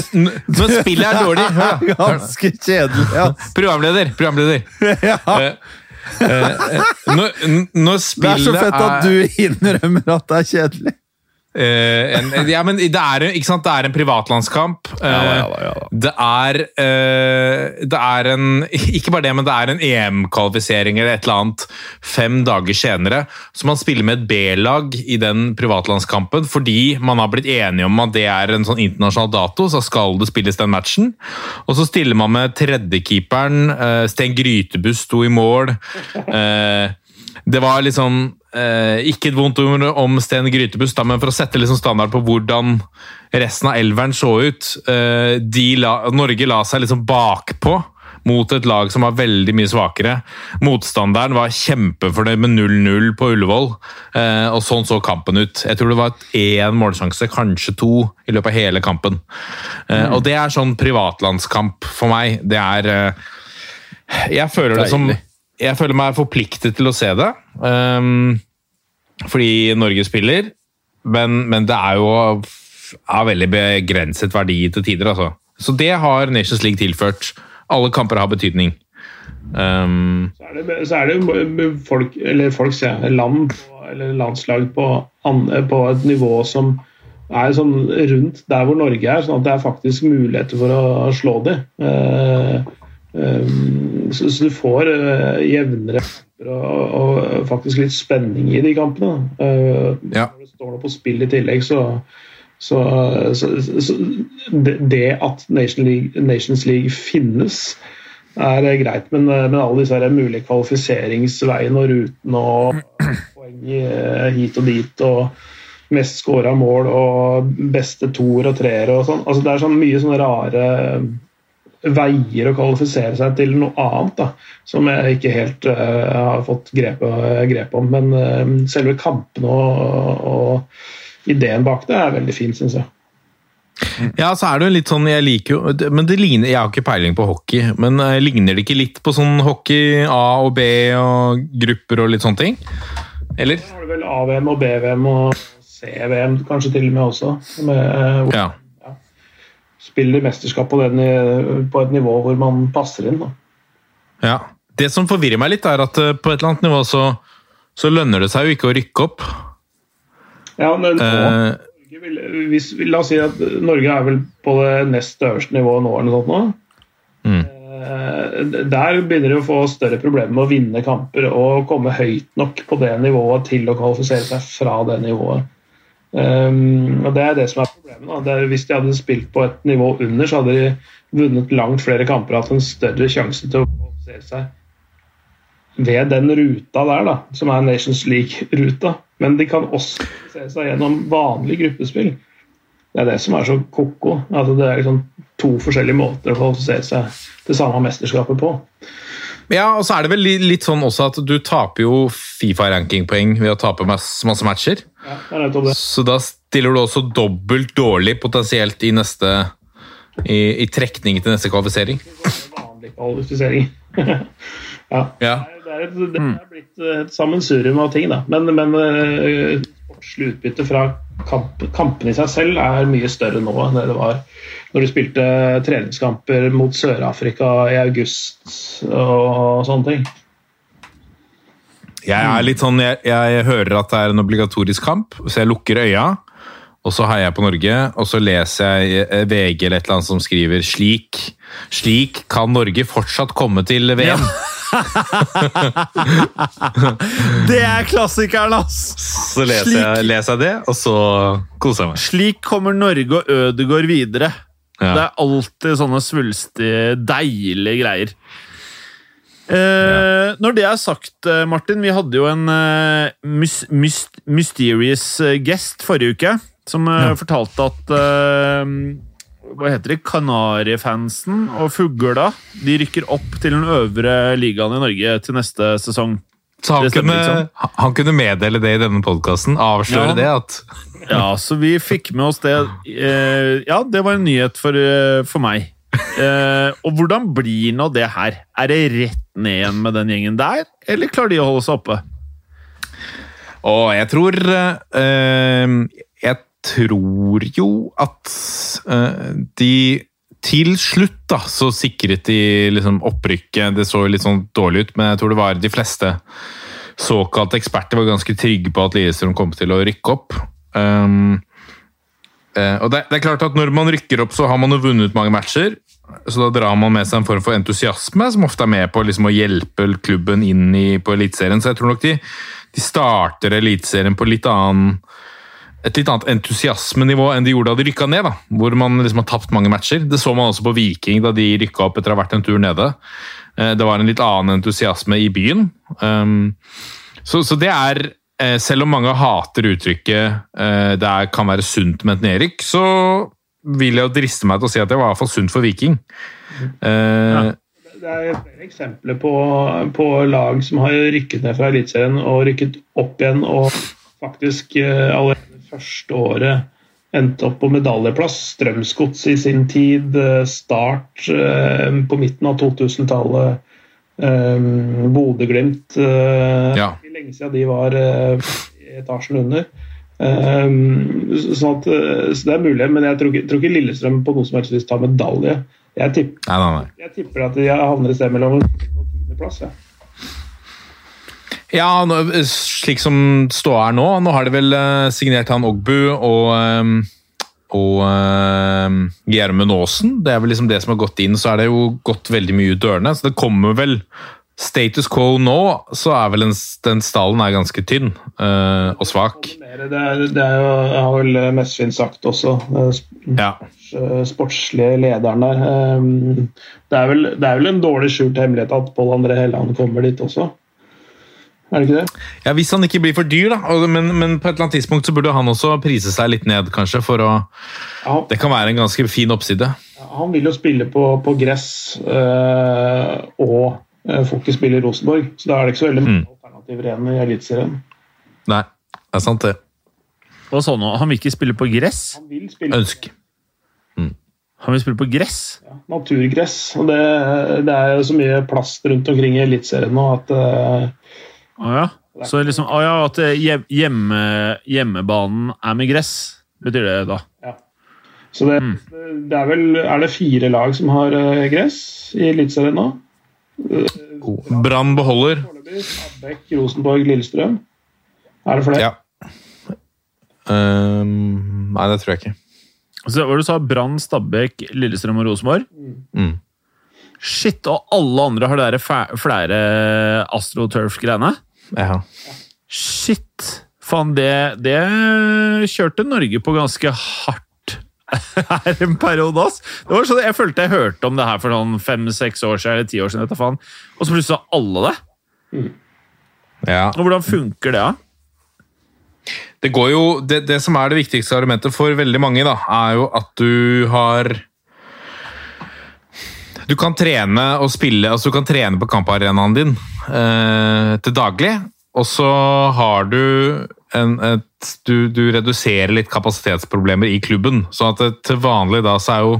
når spillet er dårlig Hør. Ganske kjedelig, ja. Programleder! programleder. ja. Uh, uh, når, når Det er så fett at du innrømmer at det er kjedelig. Eh, en, ja, men det er, ikke sant? det er en privatlandskamp. Uh, ja da, ja da. Det er uh, Det er en Ikke bare det, men det er en EM-kvalifisering eller et eller annet fem dager senere. Så man spiller med et B-lag i den privatlandskampen fordi man har blitt enige om at det er en sånn internasjonal dato, så skal det spilles den matchen. Og så stiller man med tredjekeeperen. Eh, Sten Grytebust sto i mål. Eh, det var liksom eh, Ikke et vondt ord om Sten Grytebust, men for å sette liksom standard på hvordan resten av elveren så ut eh, de la, Norge la seg liksom bakpå mot et lag som var veldig mye svakere. Motstanderen var kjempefornøyd med 0-0 på Ullevål, eh, og sånn så kampen ut. Jeg tror det var én målsjanse, kanskje to, i løpet av hele kampen. Eh, Og det er sånn privatlandskamp for meg. Det er eh, Jeg føler det som Deilig. Jeg føler meg forpliktet til å se det. Um, fordi Norge spiller, men, men det er jo av veldig begrenset verdi til tider, altså. Så det har Nations League tilført. Alle kamper har betydning. Um, Så er det, så er det folk, eller folk jeg, land eller landslag på, på et nivå som er sånn rundt der hvor Norge er, sånn at det er faktisk muligheter for å slå dem. Eh, eh, så, så du får uh, jevnere og, og faktisk litt spenning i de kampene. Uh, Ja. Når det står noe på spill i tillegg, så så, så, det, at Nation League, Nations League finnes, er eh, greit, men, men alle disse her mulige kvalifiseringsveiene og rutene og poeng hit og dit og mest scora mål og beste toer og treere og sånn. Altså, det er sånn mye sånne rare veier å kvalifisere seg til noe annet da, som jeg ikke helt uh, har fått grep, grep om. Men uh, selve kampene og, og ideen bak det er veldig fin, syns jeg. ja, så er det jo litt sånn Jeg liker jo Men det ligner Jeg har ikke peiling på hockey, men uh, ligner det ikke litt på sånn hockey A og B og grupper og litt sånne ting? Eller? Så har du vel A-VM og B-VM og C-VM kanskje til og med også. Med, eh, Ja. Spiller mesterskap på, den, på et nivå hvor man passer inn. Da. Ja. Det som forvirrer meg litt, er at eh, på et eller annet nivå så, så lønner det seg jo ikke å rykke opp. Ja, men nå, Eh, vil- hvis, la oss si at Norge er vel på det nest øverste nivået nå. eller noe sånt nå. Mm. Eh, Der begynner de å få større problemer med å vinne kamper og komme høyt nok på det nivået til å kvalifisere seg fra det nivået. Um, og Det er det som er problemet. Er, hvis de hadde spilt på et nivå under, så hadde de vunnet langt flere kamper og hatt en større sjanse til å kvalifisere seg ved den ruta der, da, som er Nations League-ruta. Men de kan også se seg gjennom vanlig gruppespill. Det er det som er så ko-ko. Altså, det er liksom to forskjellige måter å kvalifisere seg til samme mesterskapet på. Ja, og så er det vel litt sånn også at du taper jo Fifa-rankingpoeng ved å tape masse, masse matcher. Ja, det er det. Så da stiller du også dobbelt dårlig potensielt i neste i, i trekning til neste kvalifisering. Vanlig kvalifisering. ja. Ja. Det er, et, det er blitt et sammensurium av ting, da. Men, men eh, sportslig utbytte fra kamp, kampene i seg selv er mye større nå enn det det var når du spilte treningskamper mot Sør-Afrika i august og sånne ting. Jeg er litt sånn, jeg, jeg hører at det er en obligatorisk kamp, så jeg lukker øya. Og så heier jeg på Norge, og så leser jeg eh, VG eller et eller annet som skriver slik, slik kan Norge fortsatt komme til VM. Det er klassikeren, ass! Så leser jeg, leser jeg det, og så koser jeg meg. Slik kommer Norge og Ødegård videre. Ja. Det er alltid sånne svulstige, deilige greier. Eh, Når det er sagt, eh, Martin, vi hadde jo en uh, mys mys mysterious guest forrige uke, som eh, Ja. fortalte at eh, hva heter det, Kanarifansen og fugla de rykker opp til den øvre ligaen i Norge til neste sesong. Så han stemmer, kunne, han kunne meddele det i denne podkasten. Avsløre Ja. det at Ja, så vi fikk med oss det. Eh, ja, det var en nyhet for, for meg. Og hvordan blir nå det her? Er det rett ned igjen med den gjengen der, eller klarer de å holde seg oppe? Og jeg tror Jeg tror jo at eh, de til slutt da, så sikret de liksom opprykket. Det så litt sånn dårlig ut, men jeg tror det var de fleste såkalte eksperter var ganske trygge på at Lillestrøm kom til å rykke opp. Um, eh, og det, det er klart at Når man rykker opp, så har man jo vunnet mange matcher. Så da drar man med seg en form for entusiasme som ofte er med på liksom, å hjelpe klubben inn i, på Eliteserien. Så jeg tror nok de, de starter Eliteserien på litt annen et litt annet entusiasmenivå enn de gjorde da de rykka ned. da, Hvor man liksom har tapt mange matcher. Det så man også på Viking da de rykka opp etter å ha vært en tur nede. Eh, Det var en litt annen entusiasme i byen. Um, Så, det er eh, Selv om mange hater uttrykket eh, det kan være sunt med et nedrykk, så vil jeg jo driste meg til å si at det var i hvert fall sunt for Viking. Ja. Det er flere eksempler på, på lag som har rykket ned fra Eliteserien og rykket opp igjen, og faktisk allerede første året endte opp på medaljeplass. Strømsgods i sin tid, eh, Start eh, på midten av 2000-tallet, eh, Bodø-Glimt Ja. Lenge siden de var etasjen under. Sånn at, så det er mulig, men jeg tror ikke, tror ikke Lillestrøm på noe som helst vis tar medalje. Jeg tipper, nei, nei, nei. jeg tipper at de havner et sted mellom 10. og 10. plass. Ja. Ja, nå, slik som ståa er nå. Nå har de vel eh, signert han Ogbu og eh, og uh, Gjermund Aasen. Det er vel liksom det som har gått inn. Så er det jo gått veldig mye ut dørene. Så det kommer vel Status quo nå, så er vel den, den stallen er ganske tynn eh, og svak. Det, er, det er jo, har vel Messvin sagt også, eh, Ja. sportslige lederen der. Eh, Det er vel, det er vel en dårlig skjult hemmelighet at Pål André Helland kommer dit også? Er det ikke det? ja, Hvis han ikke blir for dyr, da. Men, men på et eller annet tidspunkt så burde han også prise seg litt ned, kanskje. for å... Ja, Det kan være en ganske fin oppside. han vil jo spille på, på gress øh, og Fokus spiller Rosenborg, så da er det ikke så veldig mange alternativer igjen i Eliteserien. Nei, det er sant, det. Og sånn, nå? han vil ikke spille på gress. Han vil spille Ønsk. Han vil spille på gress. ja, naturgress, og det, det er jo så mye plast rundt omkring i Eliteserien nå at eh, Å ja. Så liksom, å ja, at hjemme, hjemmebanen er med gress, betyr det da? Ja. Så det, det er vel Er det fire lag som har eh, gress i Eliteserien nå? Brann beholder. Foreløpig Rosenborg, Lillestrøm. Er det flere? Ja. Um, nei, det tror jeg ikke. Så hva du sa Brann, Stabæk, Lillestrøm og Rosenborg? Mm. Shit, og alle andre har dere flere astroturf-greiene? Ja. Shit! Faen, det, det kjørte Norge på ganske hardt her en periode, ass. Det var sånn, Jeg følte jeg hørte om det her for sånn fem-seks år siden, eller ti år siden, du faen. og så plutselig sa alle det. ja. Og hvordan funker det, da? Det, går jo, det, det som er det viktigste argumentet for veldig mange, da, er jo at du har Du kan trene og spille, altså du kan trene på kamparenaen din eh, til daglig, og så har du en, et du, du reduserer litt kapasitetsproblemer i klubben. sånn at til vanlig da så er jo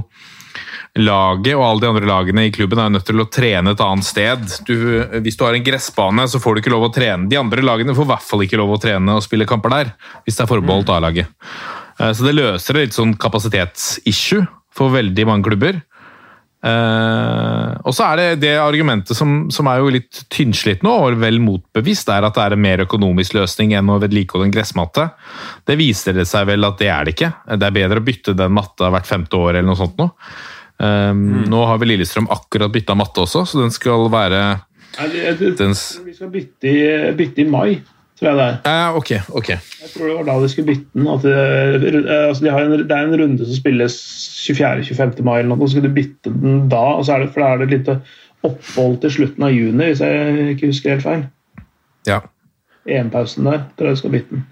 laget og alle de andre lagene i klubben er nødt til å trene et annet sted. Du, hvis du har en gressbane, så får du ikke lov å trene. De andre lagene får i hvert fall ikke lov å trene og spille kamper der, hvis det er forbeholdt A-laget. Eh, Så det løser et litt sånn kapasitetsissue for veldig mange klubber. Eh, og så er det det argumentet som, som er jo litt tynnslitt nå, og vel motbevist, er at det er en mer økonomisk løsning enn å vedlikeholde en gressmatte. Det viser det seg vel at det er det ikke. Det er bedre å bytte den matta hvert femte år eller noe sånt nå. Um, Nå har vel Lillestrøm akkurat bytta matte også, så den skal være Nei, jeg- jeg- den Vi skal bytte bytte i mai, tror jeg det er. Ja, ok. ok. Jeg tror det var da de skulle bytte den. At det, eh, altså de har en, det er en runde som spilles 24.-25. mai, eller noe, så skal du bytte den da. og så er det, For da er det et lite opphold til slutten av juni, hvis jeg ikke husker helt feil. Ja. EM-pausen der. tror jeg de skal bytte den.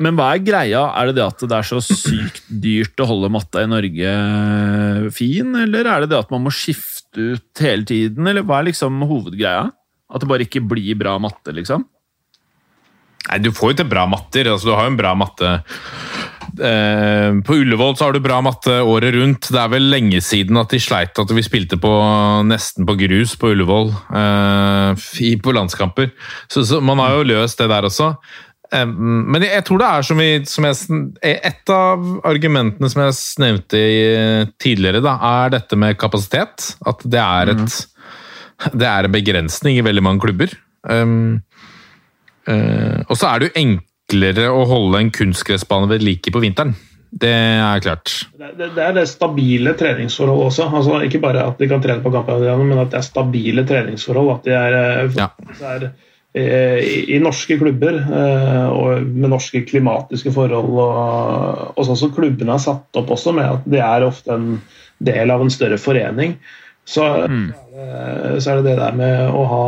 Men hva er greia? Er det det at det er så sykt dyrt å holde matta i Norge fin, eller er det det at man må skifte ut hele tiden, eller hva er liksom hovedgreia? At det bare ikke blir bra matte, liksom? Nei, Du får jo til bra matter. altså Du har jo en bra matte. Eh, på Ullevål så har du bra matte året rundt. Det er vel lenge siden at de sleit at vi spilte på nesten på grus på Ullevål eh, på landskamper. Så, så man har jo løst det der også. Eh, men jeg, jeg tror det er som, vi, som jeg, Et av argumentene som jeg nevnte tidligere, da, er dette med kapasitet. At det er, et, det er en begrensning i veldig mange klubber. Um, Eh, og så er det jo enklere å holde en kunstgressbane ved like på vinteren. Det er klart. Det, det, det er det stabile treningsforholdet også. Altså, ikke bare at de kan trene på kampene, men at det er stabile treningsforhold. At de er, eh, Ja. er eh, i, i norske klubber og med norske klimatiske forhold. Og, og sånn som klubbene er satt opp også, med at de er ofte en del av en større forening. Så, så, er, det, så er det det der med å ha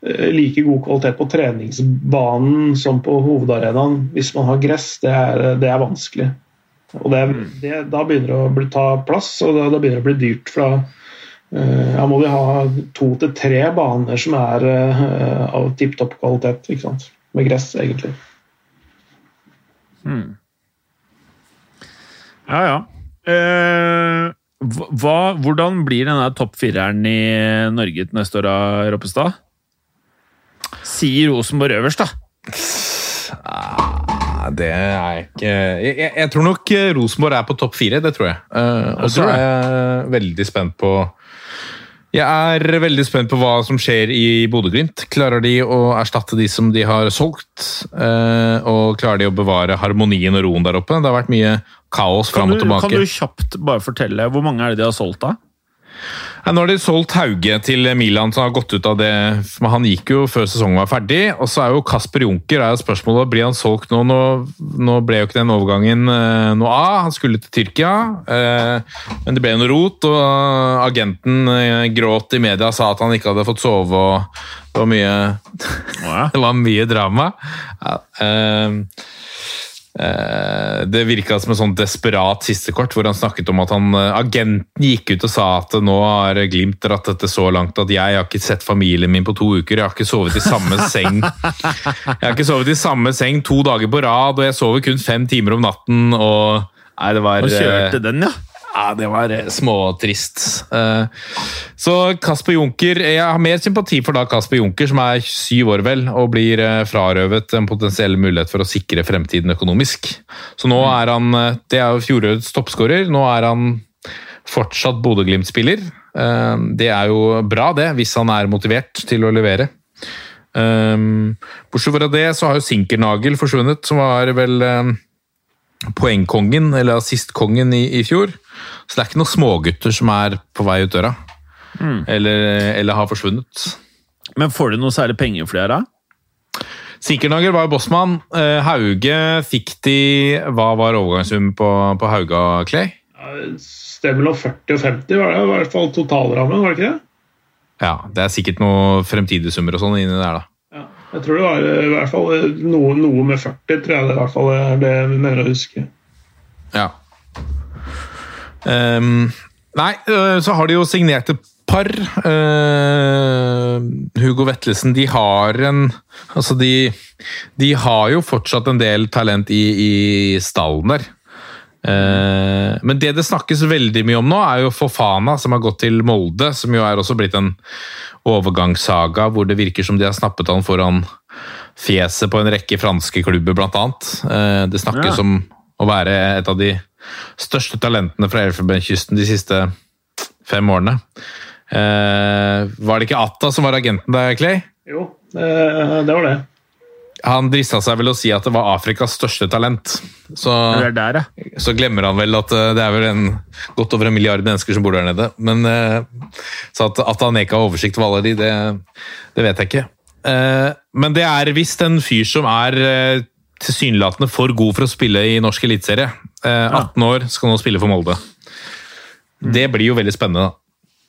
like god kvalitet på treningsbanen som på hovedarenaen hvis man har gress, det er, det er vanskelig. Og det, det, da begynner det å bli, ta plass, og da, da begynner det å bli dyrt. fra uh, ja, må vi ha to til tre baner som er uh, av tipp topp kvalitet. ikke sant? Med gress, egentlig. Ja, ja. Uh... hva, hvordan blir denne topp fireren i Norge til neste år, da, Roppestad? Sier Rosenborg øverst, da. Det er ikke jeg, jeg, jeg tror nok eh, Rosenborg er på topp fire, det tror jeg. Uh, og så er jeg veldig spent på Jeg er veldig spent på hva som skjer i Bodø-Glimt. Klarer de å erstatte de som de har solgt? Eh, og klarer de å bevare harmonien og roen der oppe? Det har vært mye kaos fram og tilbake. kan du kjapt bare fortelle hvor mange er det de har solgt, da? Ja, nå har de solgt Hauge til Milan, som har gått ut av det. Men han gikk jo før sesongen var ferdig. Og så er jo Kasper Junker er jo spørsmålet blir han solgt nå. nå. Nå ble jo ikke den overgangen eh, noe av. Han skulle til Tyrkia, eh, men det ble noe rot. Og agenten eh, gråt i media og sa at han ikke hadde fått sove. og Det var mye, det var mye drama. Eh, Eh, Det virka som et sånn desperat sistekort, hvor han snakket om at han, eh, agenten gikk ut og sa at nå har Glimt dratt dette så langt at jeg har ikke sett familien min på to uker. Jeg har ikke sovet i samme seng Jeg har ikke sovet i samme seng to dager på rad, og jeg sover kun fem timer om natten. og Nei, det var eh, kjørte den, ja. Ja, det var eh, småtrist. Eh, Så Kasper Junker Jeg har mer sympati for da Kasper Junker, som er syv år vel, og blir eh, frarøvet en potensiell mulighet for å sikre fremtiden økonomisk. Så nå er han Det er jo fjorårets toppskårer. Nå er han fortsatt Bodø-Glimt-spiller. Det er jo bra, det, hvis han er motivert til å levere. Bortsett fra det så har jo Sinkernagel forsvunnet, som var vel poengkongen, eller assistkongen i, i fjor. Så det er ikke noen smågutter som er på vei ut døra. Eller, eller har forsvunnet. Men får du noe særlig penger for det her, da? Sikkernager var jo bossmann. Eh, Hauge fikk de Hva var overgangssummen på, på Hauga, Clay? Ja, Sted mellom 40 og 50 var det i hvert fall totalrammen, var det ikke det? Ja, det er sikkert noen fremtidige summer og sånn inni der, da. Ja. Jeg tror det var eh, i hvert fall eh, noe, noe med 40, tror jeg det i hvert fall er det vi mener å huske. Ja. Ehm, nei, øh, så har de jo signert et par. Uh, Hugo Vetlesen, de har en Altså, de, de har jo fortsatt en del talent i, i stallen der. Eh, men det det snakkes veldig mye om nå, er jo Fofana, som har gått til Molde. Som jo er også blitt en overgangssaga, hvor det virker som de har snappet han foran fjeset på en rekke franske klubber, blant annet. Eh, det snakkes Ja. om å være et av de største talentene fra Elfenbenskysten de siste fem årene. Eh, var det ikke Atta som var agenten der, Clay? Jo, eh, det var det. Han drista seg vel å si at det var Afrikas største talent. Så, Det er der, ja. så glemmer han vel at eh, det er vel en, godt over en milliard mennesker som bor der nede. Men eh, Så at, at han ikke har oversikt over alle de, det, det vet jeg ikke. Eh, men det er visst en fyr som er eh, tilsynelatende for god for å spille i norsk eliteserie. Eh, 18 år, skal nå spille for Molde. Det blir jo veldig spennende, da.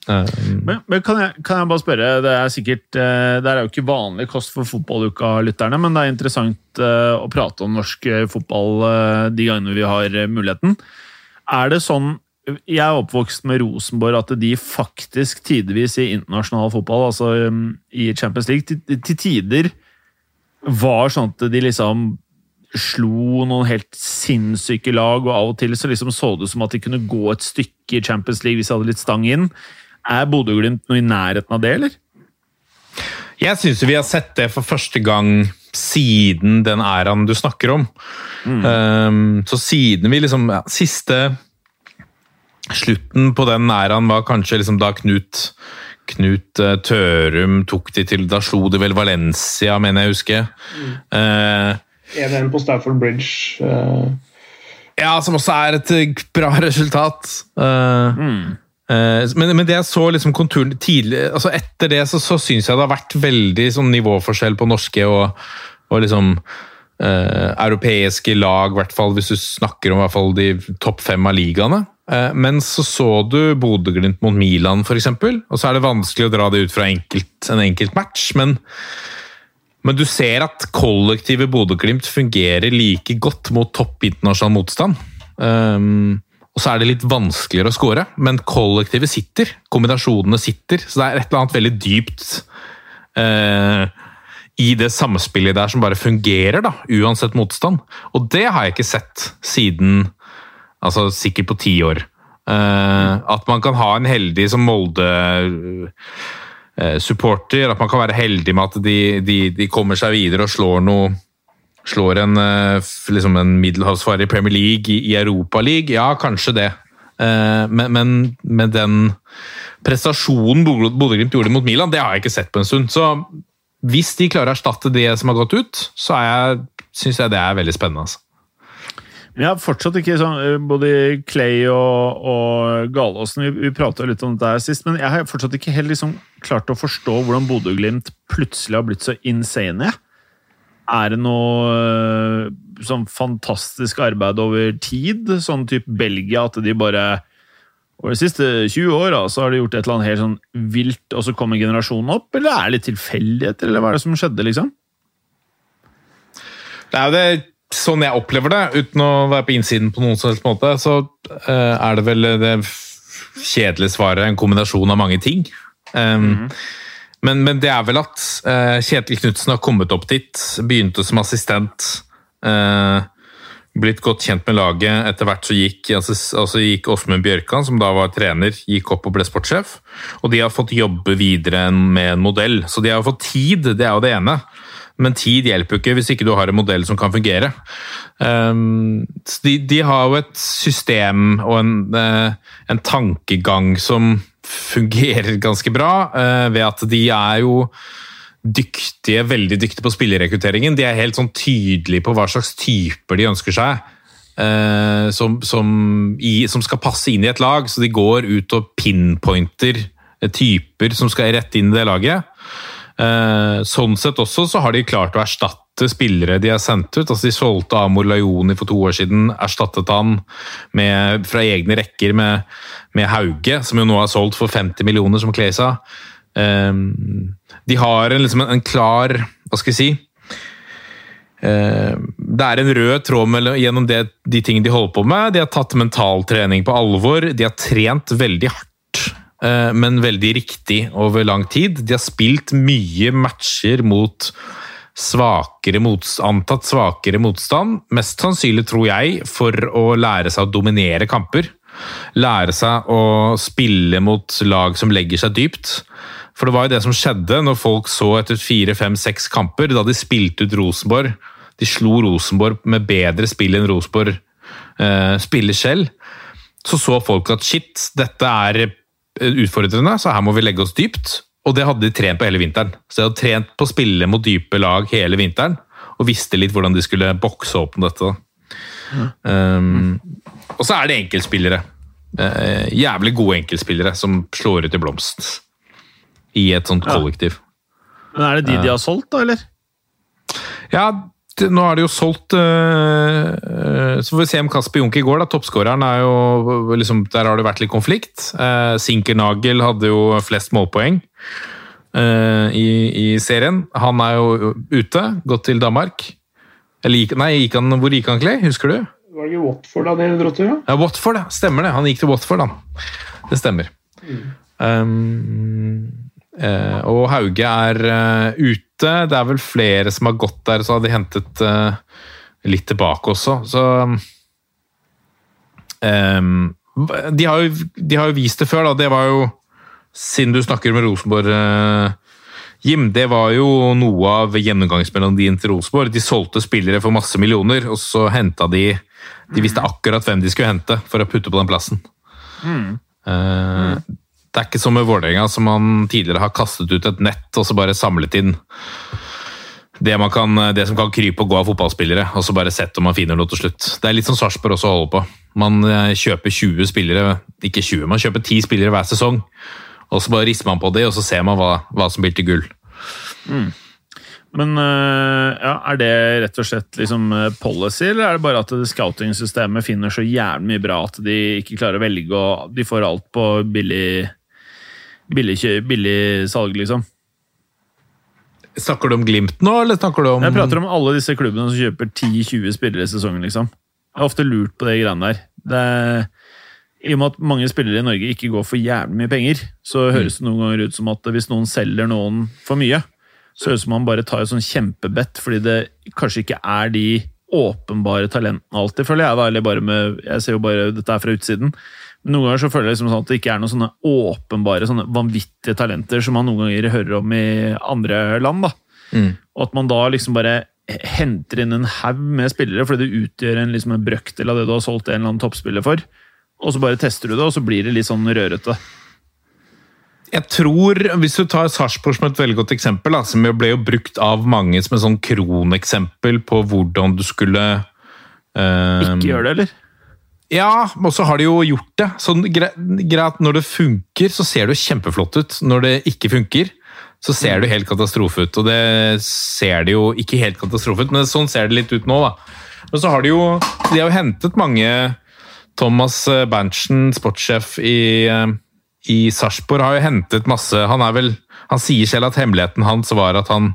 Eh, Men, men kan, jeg, kan jeg bare spørre, det er sikkert eh, Det er jo ikke vanlig kost for fotballuka-lytterne, men det er interessant eh, å prate om norsk eh, fotball eh, de gangene vi har eh, muligheten. Er det sånn Jeg er oppvokst med Rosenborg, at de faktisk tidvis i internasjonal fotball, altså um, i Champions League, til, til tider var sånn at de liksom slo noen helt sinnssyke lag, og av og til så liksom så det ut som at de kunne gå et stykke i Champions League hvis de hadde litt stang inn. Er Bodø-Glimt noe i nærheten av det, eller? Jeg syns vi har sett det for første gang siden den æraen du snakker om. Um, så siden vi liksom ja, Siste slutten på den æraen var kanskje liksom da Knut Knut eh, Tørum tok de til Da slo de vel Valencia, mener jeg å huske. Eh, 1-1 på Stafford Bridge. Uh. Ja, som også er et eh, bra resultat. Uh, mm. uh, men, men det jeg så liksom konturen tidlig altså Etter det så, så syns jeg det har vært veldig sånn nivåforskjell på norske og, og liksom eh, europeiske lag, i hvert fall hvis du snakker om i hvert fall de topp fem av ligaene. Eh, men så så du Bodø-Glimt mot Milan, f.eks., og så er det vanskelig å dra det ut fra enkelt, en enkelt match. men men du ser at kollektivet Bodø-Glimt fungerer like godt mot topp internasjonal motstand. Um, og så er det litt vanskeligere å skåre, men kollektivet sitter. Kombinasjonene sitter. Så det er et eller annet veldig dypt uh, i det samspillet der som bare fungerer, da, uansett motstand. Og det har jeg ikke sett siden altså sikkert på ti år. Uh, at man kan ha en heldig som Molde supporter, at man kan være heldig med at de, de, de kommer seg videre og slår noe Slår en, eh, liksom en middelhavsfarer i Premier League, i, i Europa League. Ja, kanskje det. Eh, Men, men med den prestasjonen Bodø- Bodø-Glimt gjorde mot Milan, det har jeg ikke sett på en stund. Så hvis de klarer å erstatte det som har gått ut, så syns jeg det er veldig spennende. Altså. Men jeg har fortsatt ikke sånn, eh, Både Clay og, og Galåsen Vi, vi prata litt om dette her sist, men jeg har fortsatt ikke helt liksom klart å forstå hvordan Bodø-Glimt plutselig har blitt så insane. Er det noe eh, sånn fantastisk arbeid over tid? Sånn type Belgia, at de bare over de siste 20 åra så har de gjort et eller annet helt sånn vilt, og så kommer generasjonen opp? Eller er det litt tilfeldigheter, eller hva er det som skjedde, liksom? Det er jo det sånn jeg opplever det, uten å være på innsiden på noen som helst måte, så eh, er det vel det kjedelige svaret en kombinasjon av mange ting. Um, men, men det er vel at eh, Kjetil Knutsen har kommet opp dit, begynte som assistent, eh, blitt godt kjent med laget. Etter hvert så gikk, altså, altså gikk Åsmund Bjørkan, som da var trener, gikk opp og ble sportssjef. Og de har fått jobbe videre med en modell. Så de har fått tid, det er jo det ene. Men tid hjelper jo ikke hvis ikke du har en modell som kan fungere. Um, de, de har jo et system og en, eh, en tankegang som fungerer ganske bra, eh, ved at de er jo dyktige, veldig dyktige på spillerrekrutteringen. De er helt sånn tydelige på hva slags typer de ønsker seg. Uh, som, som, i, som skal passe inn i et lag, så de går ut og pinpointer typer som skal rette inn i det laget. Eh, sånn sett også så har de klart å erstatte spillere de har sendt ut. altså De solgte Amor Lajoni for to år siden, erstattet han med, fra egne rekker med, med Hauge, som jo nå er solgt for 50 millioner, som Clay sa. Eh, de har en, liksom en, en klar Hva skal jeg si? Eh, Det er en rød tråd mellom- gjennom det, de tingene de holder på med. De har tatt mentaltrening på alvor. De har trent veldig hardt, men veldig riktig over lang tid. De har spilt mye matcher mot svakere antatt svakere motstand. Mest sannsynlig, tror jeg, for å lære seg å dominere kamper. Lære seg å spille mot lag som legger seg dypt. For det var jo det som skjedde når folk så etter fire, fem, seks kamper, da de spilte ut Rosenborg. De slo Rosenborg med bedre spill enn Rosenborg eh, spiller selv. Så så folk at shit, dette er utfordrende, så her må vi legge oss dypt. Og det hadde de trent på hele vinteren. Så de hadde trent på å spille mot dype lag hele vinteren, og visste litt hvordan de skulle bokse opp med dette. Um, og så er det enkeltspillere. Uh, jævlig gode enkeltspillere som slår ut i blomst. I et sånt Ja. kollektiv. Men er det de de har solgt, da, eller? Ja, nå er det jo solgt øh, øh, Så får vi se om Kasper Junke går, da. Toppskåreren er jo liksom, Der har det vært litt konflikt. Uh, Sinkernagel hadde jo flest målpoeng øh, i, i serien. Han er jo ute, gått til Danmark. Eller nei, gikk han, hvor gikk han, Clay? Husker du? Var det ikke Watford han dro til? Ja? Ja, Watford, ja. Stemmer det. Han gikk til Watford, han. Det stemmer. Um, eh, og Hauge er eh, ute. Det er vel flere som har gått der, så har de hentet uh, litt tilbake også. Så um, de, har jo, de har jo vist det før, da. Det var jo Siden du snakker med Rosenborg, uh, Jim, det var jo noe av gjennomgangsmelodien til Rosenborg. De solgte spillere for masse millioner, og så henta de De visste akkurat hvem de skulle hente for å putte på den plassen. Eh, det er ikke som med Vålerenga, som man tidligere har kastet ut et nett og så bare samlet inn det, kan, det som kan krype og gå av fotballspillere, og så bare sett om man finner noe til slutt. Det er litt som Sarpsborg også holder på. Man eh, kjøper 20 spillere, ikke 20, man kjøper 10 spillere hver sesong. Og så bare rister man på de, og så ser man hva, hva som blir til gull. Men øh, ja, er det rett og slett liksom øh, policy, eller er det bare at scouting-systemet finner så jævlig mye bra at de ikke klarer å velge, og de får alt på billig, billig, billig salg, liksom? Snakker du om Glimt nå, eller snakker du om Jeg prater om alle disse klubbene som kjøper 10-20 spillere i sesongen, liksom. Jeg har ofte lurt på det greiene der. Det er, I og med at mange spillere i Norge ikke går for jævlig mye penger, så høres det noen ganger ut som at hvis noen selger noen for mye, så høres det ut som man bare tar et sånn kjempebett fordi det kanskje ikke er de åpenbare talentene alltid, føler jeg. da, eller bare med, Jeg ser jo bare dette er fra utsiden. Men noen ganger så føler jeg liksom sånn at det ikke er noen sånne åpenbare, sånne vanvittige talenter som man noen ganger hører om i andre land. da. Mm. Og at man da liksom bare henter inn en haug med spillere fordi det utgjør en, liksom en brøkdel av det du har solgt en eller annen toppspiller for. Og så bare tester du det, og så blir det litt sånn rørete. Jeg tror, Hvis du tar Sarpsborg som et veldig godt eksempel, da, som jo ble jo brukt av mange som et sånn kroneksempel på hvordan du skulle eh, Ikke gjør det, eller? Ja, og så har de jo gjort det. Sånn, greit, Når det funker, så ser det jo kjempeflott ut. Når det ikke funker, så ser det jo helt katastrofe ut. Og det ser det jo ikke helt katastrofe ut, men sånn ser det litt ut nå, da. Men så har de jo De har jo hentet mange Thomas Berntsen, sportssjef i, i Sarpsborg, har jo hentet masse Han er vel han sier selv at hemmeligheten hans var at han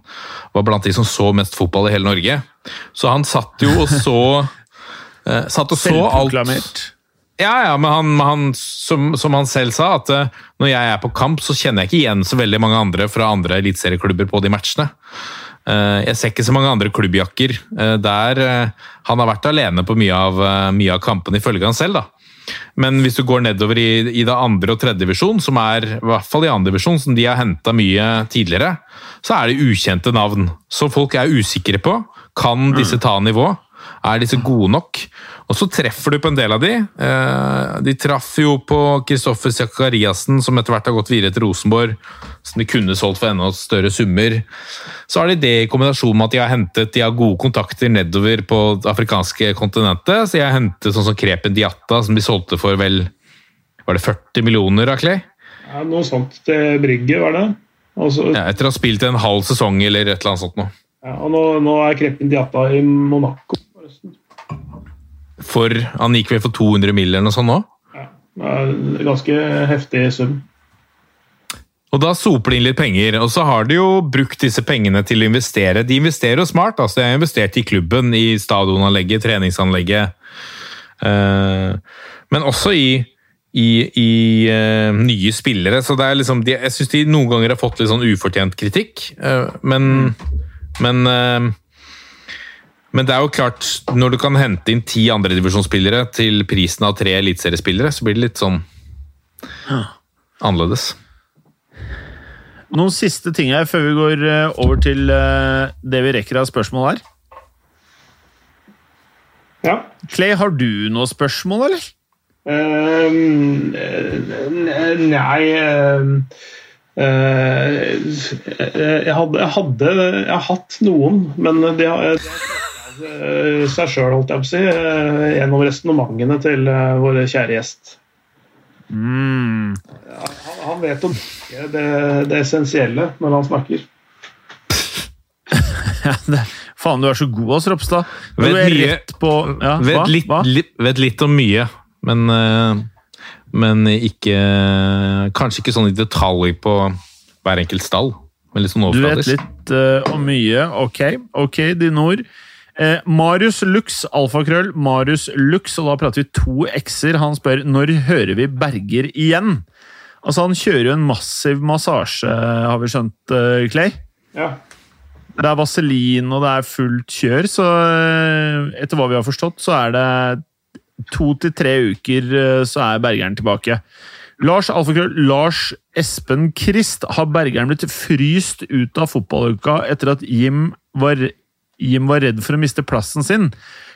var blant de som så mest fotball i hele Norge. Så han satt jo og så eh, Satt og så alt ja, ja, men han, han som, som han selv sa, at uh, når jeg er på kamp, så kjenner jeg ikke igjen så veldig mange andre fra andre eliteserieklubber på de matchene. Uh, jeg ser ikke så mange andre klubbjakker uh, der han har vært alene på mye av, mye av kampene, ifølge han selv. da. Men hvis du går nedover i, i det andre og tredje divisjon, som er i hvert fall i andre divisjon, som de har henta mye tidligere, så er det ukjente navn. Så folk er usikre på. Kan disse ta nivå? Er disse gode nok? Og så treffer du på en del av de. Eh, De traff jo på Kristoffer Zakariassen, som etter hvert har gått videre til Rosenborg, som de kunne solgt for enda større summer. Så har de det i kombinasjon med at de har hentet de har gode kontakter nedover på det afrikanske kontinentet. Så de har hentet sånn som Krepen Diatta, som de solgte for vel var det 40 millioner, av Clay? Ja, noe sånt til Brygge, var det? Og, Ja, etter å ha spilt en halv sesong eller et eller annet sånt noe. ja, og nå, nå er Krepen Diatta i Monaco. For Han gikk vel for 200 mill. eller noe sånt nå? Ja, ganske heftig sum. Og da soper de inn litt penger, og så har de jo brukt disse pengene til å investere. De investerer jo smart, altså. De har investert i klubben, i stadionanlegget, treningsanlegget. Eh, men også i, i, i eh, nye spillere, så det er liksom Jeg syns de noen ganger har fått litt sånn ufortjent kritikk, eh, men Men men det er jo klart, når du kan hente inn ti andredivisjonsspillere til prisen av tre eliteseriespillere, så blir det litt sånn annerledes. Noen siste ting her før vi går eh, over til eh, det vi rekker av spørsmål her. Ja. Clay, har du noe spørsmål, eller? Ehm, eh, nei uh, eh, jeg, hadde, jeg hadde Jeg har hatt noen, men det har jeg... har seg sjøl, holdt jeg på å si, eh, gjennom resonnementene til eh, vår kjære gjest. Mm. Han, han vet om det, det essensielle når han snakker. Det, faen, du er så god, ass, Ropstad. Vet mye. rett på ja, vet, hva? litt, hva? litt, vet litt om mye, men, eh, men ikke Kanskje ikke sånn i detalj på hver enkelt stall. Men litt sånn Du vet litt uh, om mye. Ok, ok, dine ord. Eh, Marius Lux, alfakrøll, Marius Lux, og da prater vi to x-er. Han spør når hører vi Berger igjen? Altså, Han kjører jo en massiv massasje, har vi skjønt, eh, Clay? Ja. Det er vaselin og det er fullt kjør, så eh, etter hva vi har forstått, så er det to til tre uker så er Bergeren tilbake. Lars Alfakrøll, Lars Espen Krist, har Bergeren blitt fryst ut av fotballuka etter at Jim var, Jim var redd for å miste plassen sin?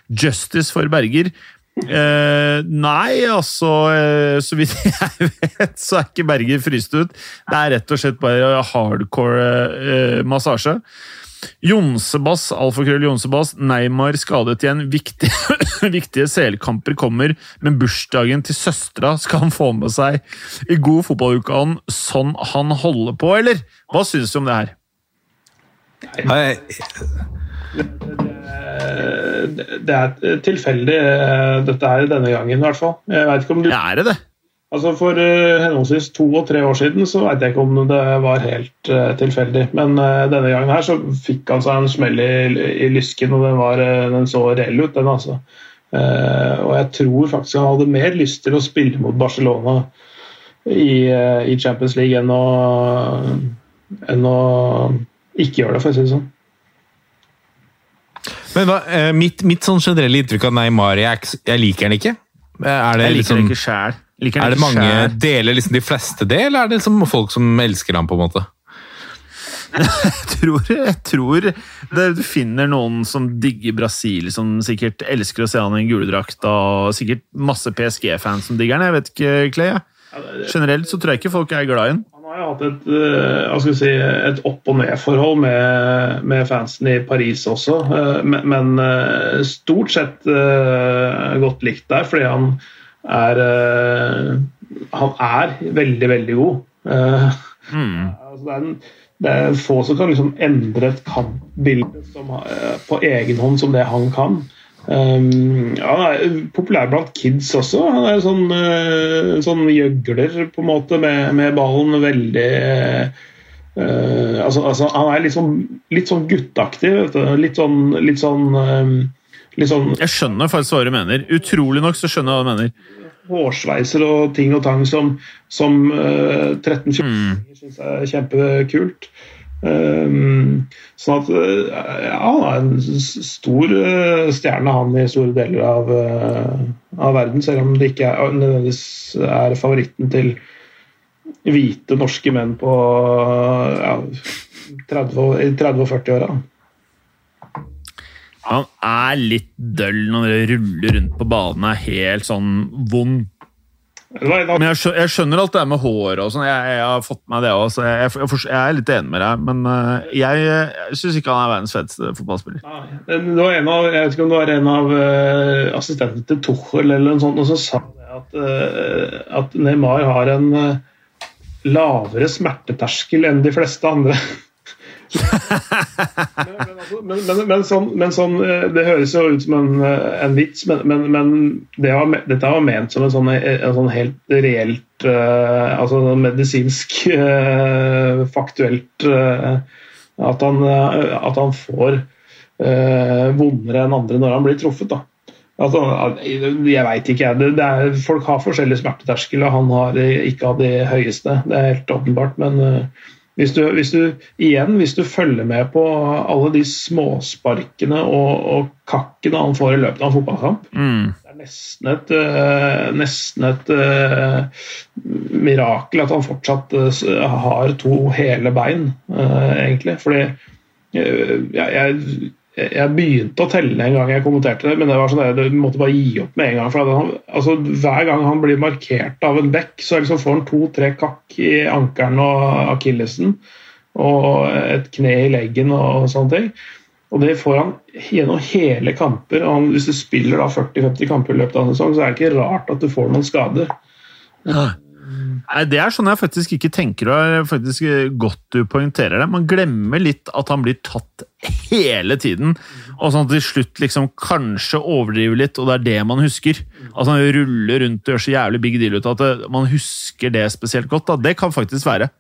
Justice for Berger. Eh, nei, altså eh, Så vidt jeg vet, så er ikke Berger fryst ut. Det er rett og slett bare hardcore eh, massasje. Jonsebass, alfakrøll Jonsebass, Neymar skadet igjen. Viktige, viktige CL-kamper kommer, men bursdagen til søstera skal han få med seg i god fotballukeånd, sånn han holder på, eller? Hva syns du om det her? Nei, det- Det er tilfeldig, eh, dette her denne gangen i hvert fall. Jeg vet ikke om du, Ja, er det det? altså For eh, henholdsvis to og tre år siden så vet jeg ikke om det var helt uh, tilfeldig. Men uh, denne gangen her så fikk han seg en smell i, i lysken, og den, var, eh, den så reell ut, den altså. Eh, og jeg tror faktisk han hadde mer lyst til å spille mot Barcelona i, eh, i Champions League enn å, enn å ikke gjøre det, for å si det sånn. Men hva, eh, mitt, mitt sånn generelle inntrykk av Neymar jeg, jeg liker han ikke. Eh, Er det, Jeg liker liksom, ikke sjæl. Liker er det mange sjæl. deler liksom de fleste det, eller er det liksom folk som elsker ham på en måte? Jeg tror, jeg tror det, du finner noen som digger Brasil, som sikkert elsker å se han i en guledrakt, og sikkert masse PSG-fans som digger han. Jeg vet ikke, Clay. Generelt så tror jeg ikke folk er glad i han. Han har jo hatt et, jeg skal si, et opp- og ned-forhold med, med fansen i Paris også, eh, men, men eh, stort sett eh, godt likt der, fordi han er eh, Han er veldig, veldig god. Mm. altså det, er en, det er få som kan liksom endre et kampbilde som, eh, på egen hånd som det han kan. Um, ja, han er populær blant kids også. Han er sånn, uh, sånn gjøgler på en måte med, med ballen. Veldig uh, altså, altså, Han er litt sånn, litt sånn gutteaktig. Vet du. Litt sånn, litt sånn, um, litt sånn Jeg skjønner faktisk hva du mener. Utrolig nok så skjønner jeg hva du mener. hårsveiser og ting og tang som, som uh, 13-14-åringer syns er kjempekult. Um, sånn at uh, ja, han er en stor uh, stjerne, han, i store deler av, uh, av verden. Selv om det ikke er, nødvendigvis er favoritten til hvite norske menn på ja, 30, og- i 30- og 40-åra. Han er litt døll når det ruller rundt på banen. Er helt sånn vond. Det var en av- Men jeg skjønner, jeg skjønner alt det her med håret og sånn. Jeg, jeg har fått med det òg, så jeg, jeg, er litt enig med deg. Men øh, jeg, jeg syns ikke han er verdens feteste fotballspiller. Ja, Det var en av, jeg vet ikke om det var en av uh, assistentene til Tuchel eller noe sånt, og som sa det at, uh, at Neymar har en uh, lavere smerteterskel enn de fleste andre. men, men, men, men, sånn, sånn eh, Det høres jo ut som en, eh, en vits, men, det var, dette var ment som en sånn, en sånn helt reelt uh, Altså medisinsk, uh, faktuelt uh, at, han, eh, at han får eh, vondere enn andre når han blir truffet. da. Altså, jeg veit ikke, jeg. Er, folk har forskjellig smerteterskel, og han har ikke av de høyeste. Det er helt åpenbart. Men eh, hvis du, hvis du, igjen, hvis du følger med på alle de småsparkene og, og kakkene han får i løpet av en fotballkamp Mm. Det er nesten et, eh, nesten et uh, mirakel at han fortsatt uh, har to hele bein, uh, egentlig. Fordi jeg, jeg, jeg begynte å telle en gang jeg kommenterte det, men det var sånn at du måtte bare gi opp med en gang. For han, altså, hver gang han blir markert av en bekk, så liksom får han to-tre kakk i ankelen og akillesen og et kne i leggen og sånne ting. Og det får han gjennom hele kamper. og han, Hvis du spiller 40-50 kamper i løpet av en sesong, så er det ikke rart at du får noen skader. Nei, Det er sånn jeg faktisk ikke tenker, og er faktisk godt du poengterer det. Man glemmer litt at han blir tatt hele tiden, og sånn at til slutt liksom kanskje overdriver litt, og det er det man husker. Altså Han ruller rundt og gjør så jævlig big deal ut av at man husker det spesielt godt. da. Det kan faktisk være.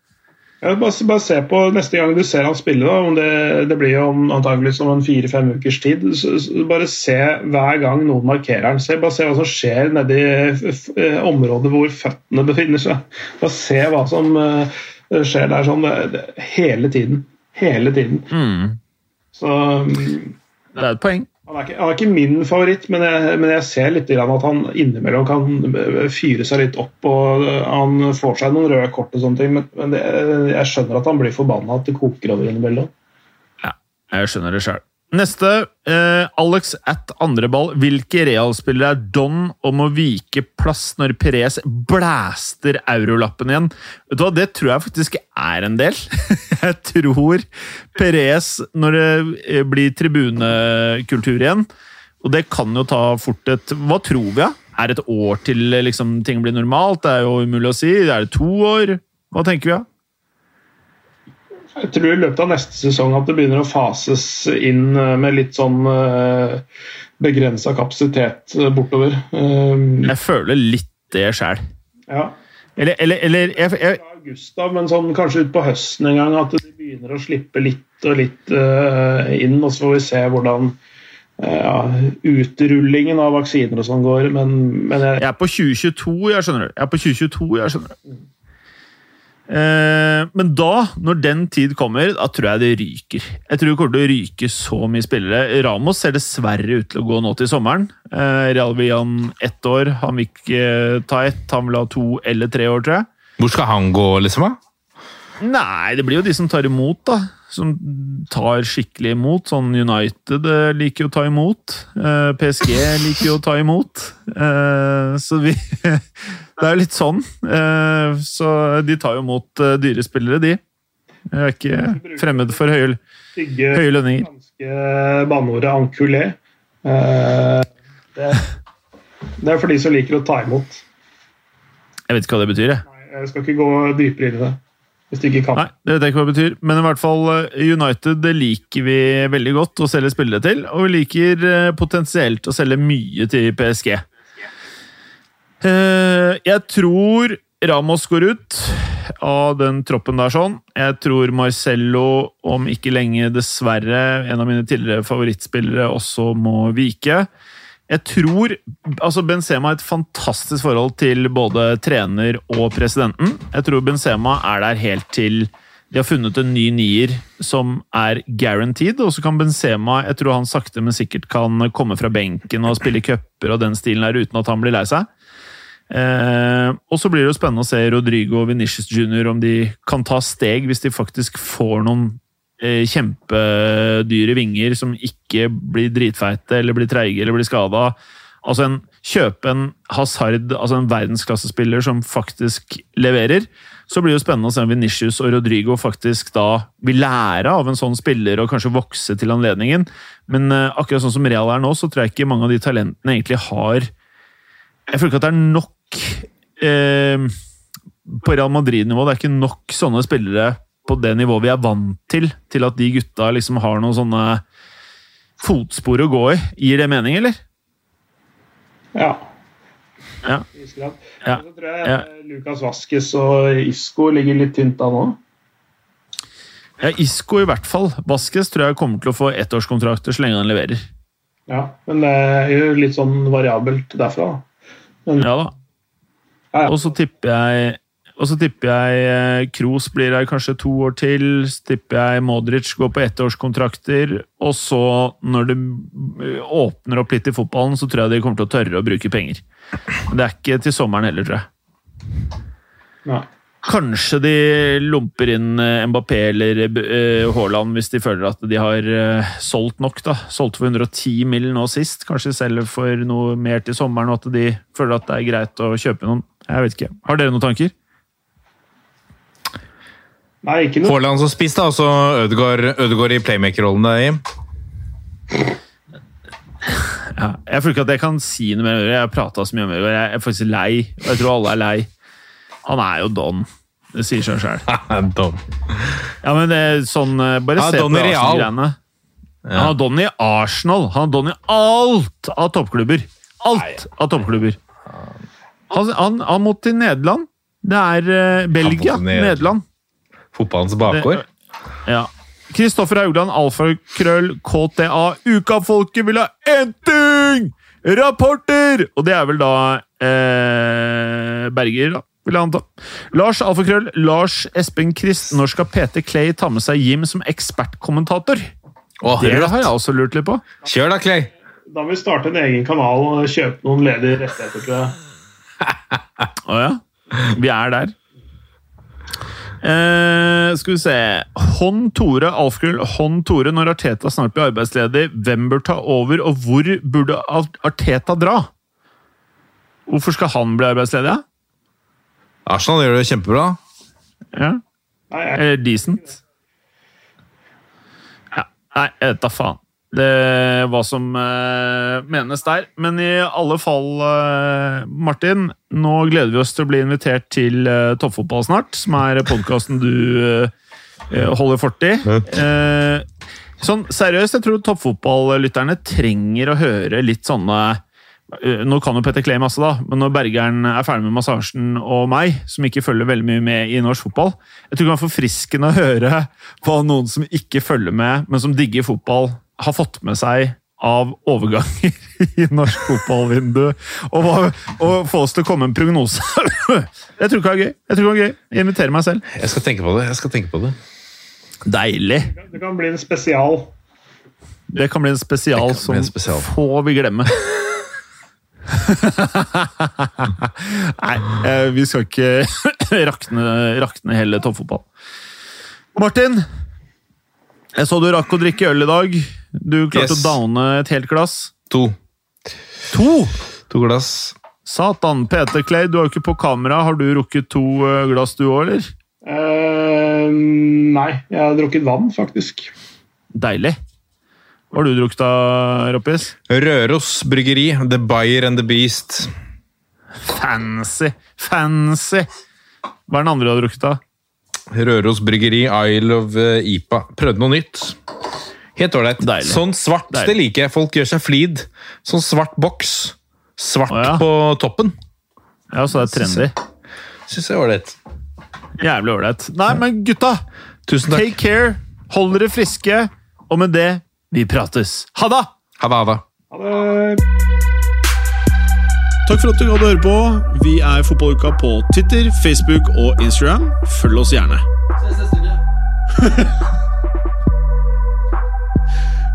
Ja, bare, bare se på neste gang du ser han spille, da, om det, det blir jo antakeligvis om en fire-fem ukers tid. Så, så bare se hver gang noen markerer han. Se, bare se hva som skjer nedi eh, området hvor føttene befinner seg. Bare se hva som uh, skjer der sånn det, det, hele tiden. Hele tiden. Mm. Så um, Det er et poeng. Han er, ikke, han er ikke min favoritt, men jeg, men jeg ser litt at han innimellom kan fyre seg litt opp. og Han får seg noen røde kort og sånne ting, men, men det, jeg skjønner at han blir forbanna at det koker over innimellom. Jeg skjønner det sjøl. Neste. Eh, Alex at andreball. Hvilke Real-spillere er don om å vike plass når Perez blæster eurolappen igjen? Vet du hva, Det tror jeg faktisk er en del. jeg tror Perez, når det eh, blir tribunekultur igjen Og det kan jo ta fort et Hva tror vi, da? Er det et år til liksom, ting blir normalt? Det er jo umulig å si. Er det to år? Hva tenker vi, da? Jeg tror i løpet av neste sesong at det begynner å fases inn eh, med litt sånn uh, begrensa kapasitet eh, bortover. Jeg føler litt det sjæl. ja. Eller, eller, eller jeg, jeg, august da, men sånn, kanskje utpå høsten en gang at de begynner å slippe litt og litt uh, inn. Og så får vi se hvordan uh, ja, utrullingen av vaksiner og sånn går. Men, men jeg, jeg er på 2022, jeg skjønner du. Jeg er på 2022, jeg skjønner du. Eh, men da, når den tid kommer, da tror jeg det ryker. Jeg tror det kommer til å ryke så mye spillere. Ramos ser dessverre ut til å gå nå til sommeren. Eh, Real vil gi han ett år. Han vil ikke ta ett, han vil ha to eller tre år, tror jeg. Hvor skal han gå, liksom? da? Nei, det blir jo de som tar imot, da. Som tar skikkelig imot. Sånn United eh, liker jo å ta imot. Eh, PSG liker jo å ta imot. Eh, så vi Det er jo litt sånn. Så de tar jo imot dyre spillere, de. Jeg er ikke fremmed for høye, høye lønninger. ganske banneordet enculé. Det, det er for de som liker å ta imot. Jeg vet ikke hva det betyr, jeg. Nei, Jeg skal ikke gå dypere inn i det. Hvis du ikke kan. Nei, det vet jeg ikke hva det betyr. Men i hvert fall eh, United det liker vi veldig godt å selge spillere til. Og vi liker eh, potensielt å selge mye til PSG. Eh, Jeg tror Ramos går ut av den troppen der sånn. Jeg tror Marcello, om ikke lenge, dessverre, en av mine tidligere favorittspillere, også må vike. Jeg tror altså Benzema har et fantastisk forhold til både trener og presidenten. Jeg tror Benzema er der helt til de har funnet en ny nier som er guaranteed. Og så kan Benzema jeg tror han sakte, men sikkert kan komme fra benken og spille cuper og den stilen der uten at han blir lei seg. Eh, og så blir det jo spennende å se Rodrigo og Venicius Jr. om de kan ta steg hvis de faktisk får noen kjempedyre vinger som ikke blir dritfeite eller blir treige eller blir skada. Altså en, kjøpe en Hazard, altså en verdensklassespiller som faktisk leverer. Så blir det jo spennende å se om Venicius og Rodrigo faktisk da vil lære av en sånn spiller og kanskje vokse til anledningen. Men eh, akkurat sånn som Real er nå, så tror jeg ikke mange av de talentene egentlig har Jeg føler ikke at det er nok eh, på Real Madrid-nivå. Det er ikke nok sånne spillere på det nivået vi er vant til, til at de gutta liksom har noen sånne fotspor å gå i. Gir det mening, eller? Ja. Ja. Ja. Så tror jeg Ja. Lukas Vaskes og Isco ligger litt tynt an nå. Ja, Isco i hvert fall. Vaskes tror jeg kommer til å få ettårskontrakter så lenge han leverer. Ja, men det er jo litt sånn variabelt derfra. da. Ja da. Ja, ja. Og så tipper jeg og så tipper jeg eh, Kroos blir her kanskje to år til. Så tipper jeg Modric går på ettårskontrakter. Og så, når det eh, åpner opp litt i fotballen, så tror jeg de kommer til å tørre å bruke penger. Men det er ikke til sommeren heller, tror jeg. Nei. Kanskje de lomper inn eh, Mbappé eller Haaland hvis de føler at de har solgt nok. da. Solgte for 110 mill. nå sist. Kanskje selger for noe mer til sommeren, og at de føler at det er greit å kjøpe noen. Jeg vet ikke. Har dere noen tanker? Nei, ikke noe. Haaland som spiss, da, og så Ødegaard, Ødegaard i playmaker-rollen der, Jim. Ja, jeg føler ikke at jeg kan si noe mer. Jeg har prata så mye om det. Jeg er faktisk lei, og jeg tror alle er lei. Han er jo don. Det sier seg sjøl. don. Ja, men det er sånn eh, Bare Ja, se don på. Arsenal-greiene. Han har don i Arsenal. Han har don i alt av toppklubber. Alt av toppklubber. Han, han, han må til Nederland. Det er uh, Belgia. Nederland. Fotballens bakgård. Ja. Kristoffer Haugland, alfakrøll, KTA. Uka-folket vil ha én ting! Rapporter! Og det er vel da eh, Berger, da, vil jeg anta. Lars Alfakrøll, Lars Espen Christ. Når skal PT Clay ta med seg Jim som ekspertkommentator? Åh, Det har jeg også lurt litt på. Kjør da, Clay! Da må vi starte en egen kanal og kjøpe noen ledige rettigheter, tror jeg. Å ja. Vi er der. Eh, skal vi se Hånd Tore, Alfgull. Hånd Tore, når Arteta snart blir arbeidsledig, hvem bør ta over, og hvor burde Arteta dra? Hvorfor skal han bli arbeidsledig? Arsenal gjør det kjempebra. Ja. Eller eh, decent. Ja. Nei, jeg vet da faen. Det hva som uh, menes der. Men i alle fall, uh, Martin, nå gleder vi oss til å bli invitert til uh, Toppfotball snart, som er podkasten du holder fort i. Sånn seriøst, jeg tror toppfotballytterne trenger å høre litt sånne nå kan jo Petter Clay masse, da, men når Bergeren er ferdig med massasjen og meg, som ikke følger veldig mye med i norsk fotball Jeg tror det kan være forfriskende å høre hva noen som ikke følger med, men som digger fotball, har fått med seg av overganger i norsk fotballvindu. Og, og få oss til å komme med en prognose. Jeg tror ikke det er gøy. Jeg tror det er gøy. Jeg inviterer meg selv. Jeg skal tenke på det. jeg skal tenke på det. Deilig. Det kan bli en spesial. Det kan bli en spesial bli en som spesial. få vil glemme. Nei, eh, vi skal ikke rakne, rakne hele toppfotball. Martin, jeg så du rakk å drikke øl i dag. Du klarte Yes. å downe et helt glass. To. To! To glass. Satan, Peter Clay, du er jo ikke på kamera. Har du rukket to eh, glass du òg, eller? Uh, nei, jeg har drukket vann, faktisk. Deilig. Hva har du drukket da, Roppis? Røros bryggeri. The Buyer and the Beast. Fancy! Fancy! Hva er den andre du har drukket, da? Røros bryggeri, Isle of eh, IPA. Prøvde noe nytt. Helt ålreit. Sånn svart, Deilig. det liker jeg. Folk gjør seg flid. Sånn svart boks. Svart Å, ja. på toppen. Ja, så det er trendy. Syns jeg er ålreit. Jævlig ålreit. Nei, men gutta! Tusen takk. Take care, hold dere friske, og med det, vi prates. Ha det! Ha det, ha det. Ha det. Takk for at du gadd å høre på. Vi er Fotballuka på Twitter, Facebook og Instagram. Følg oss gjerne.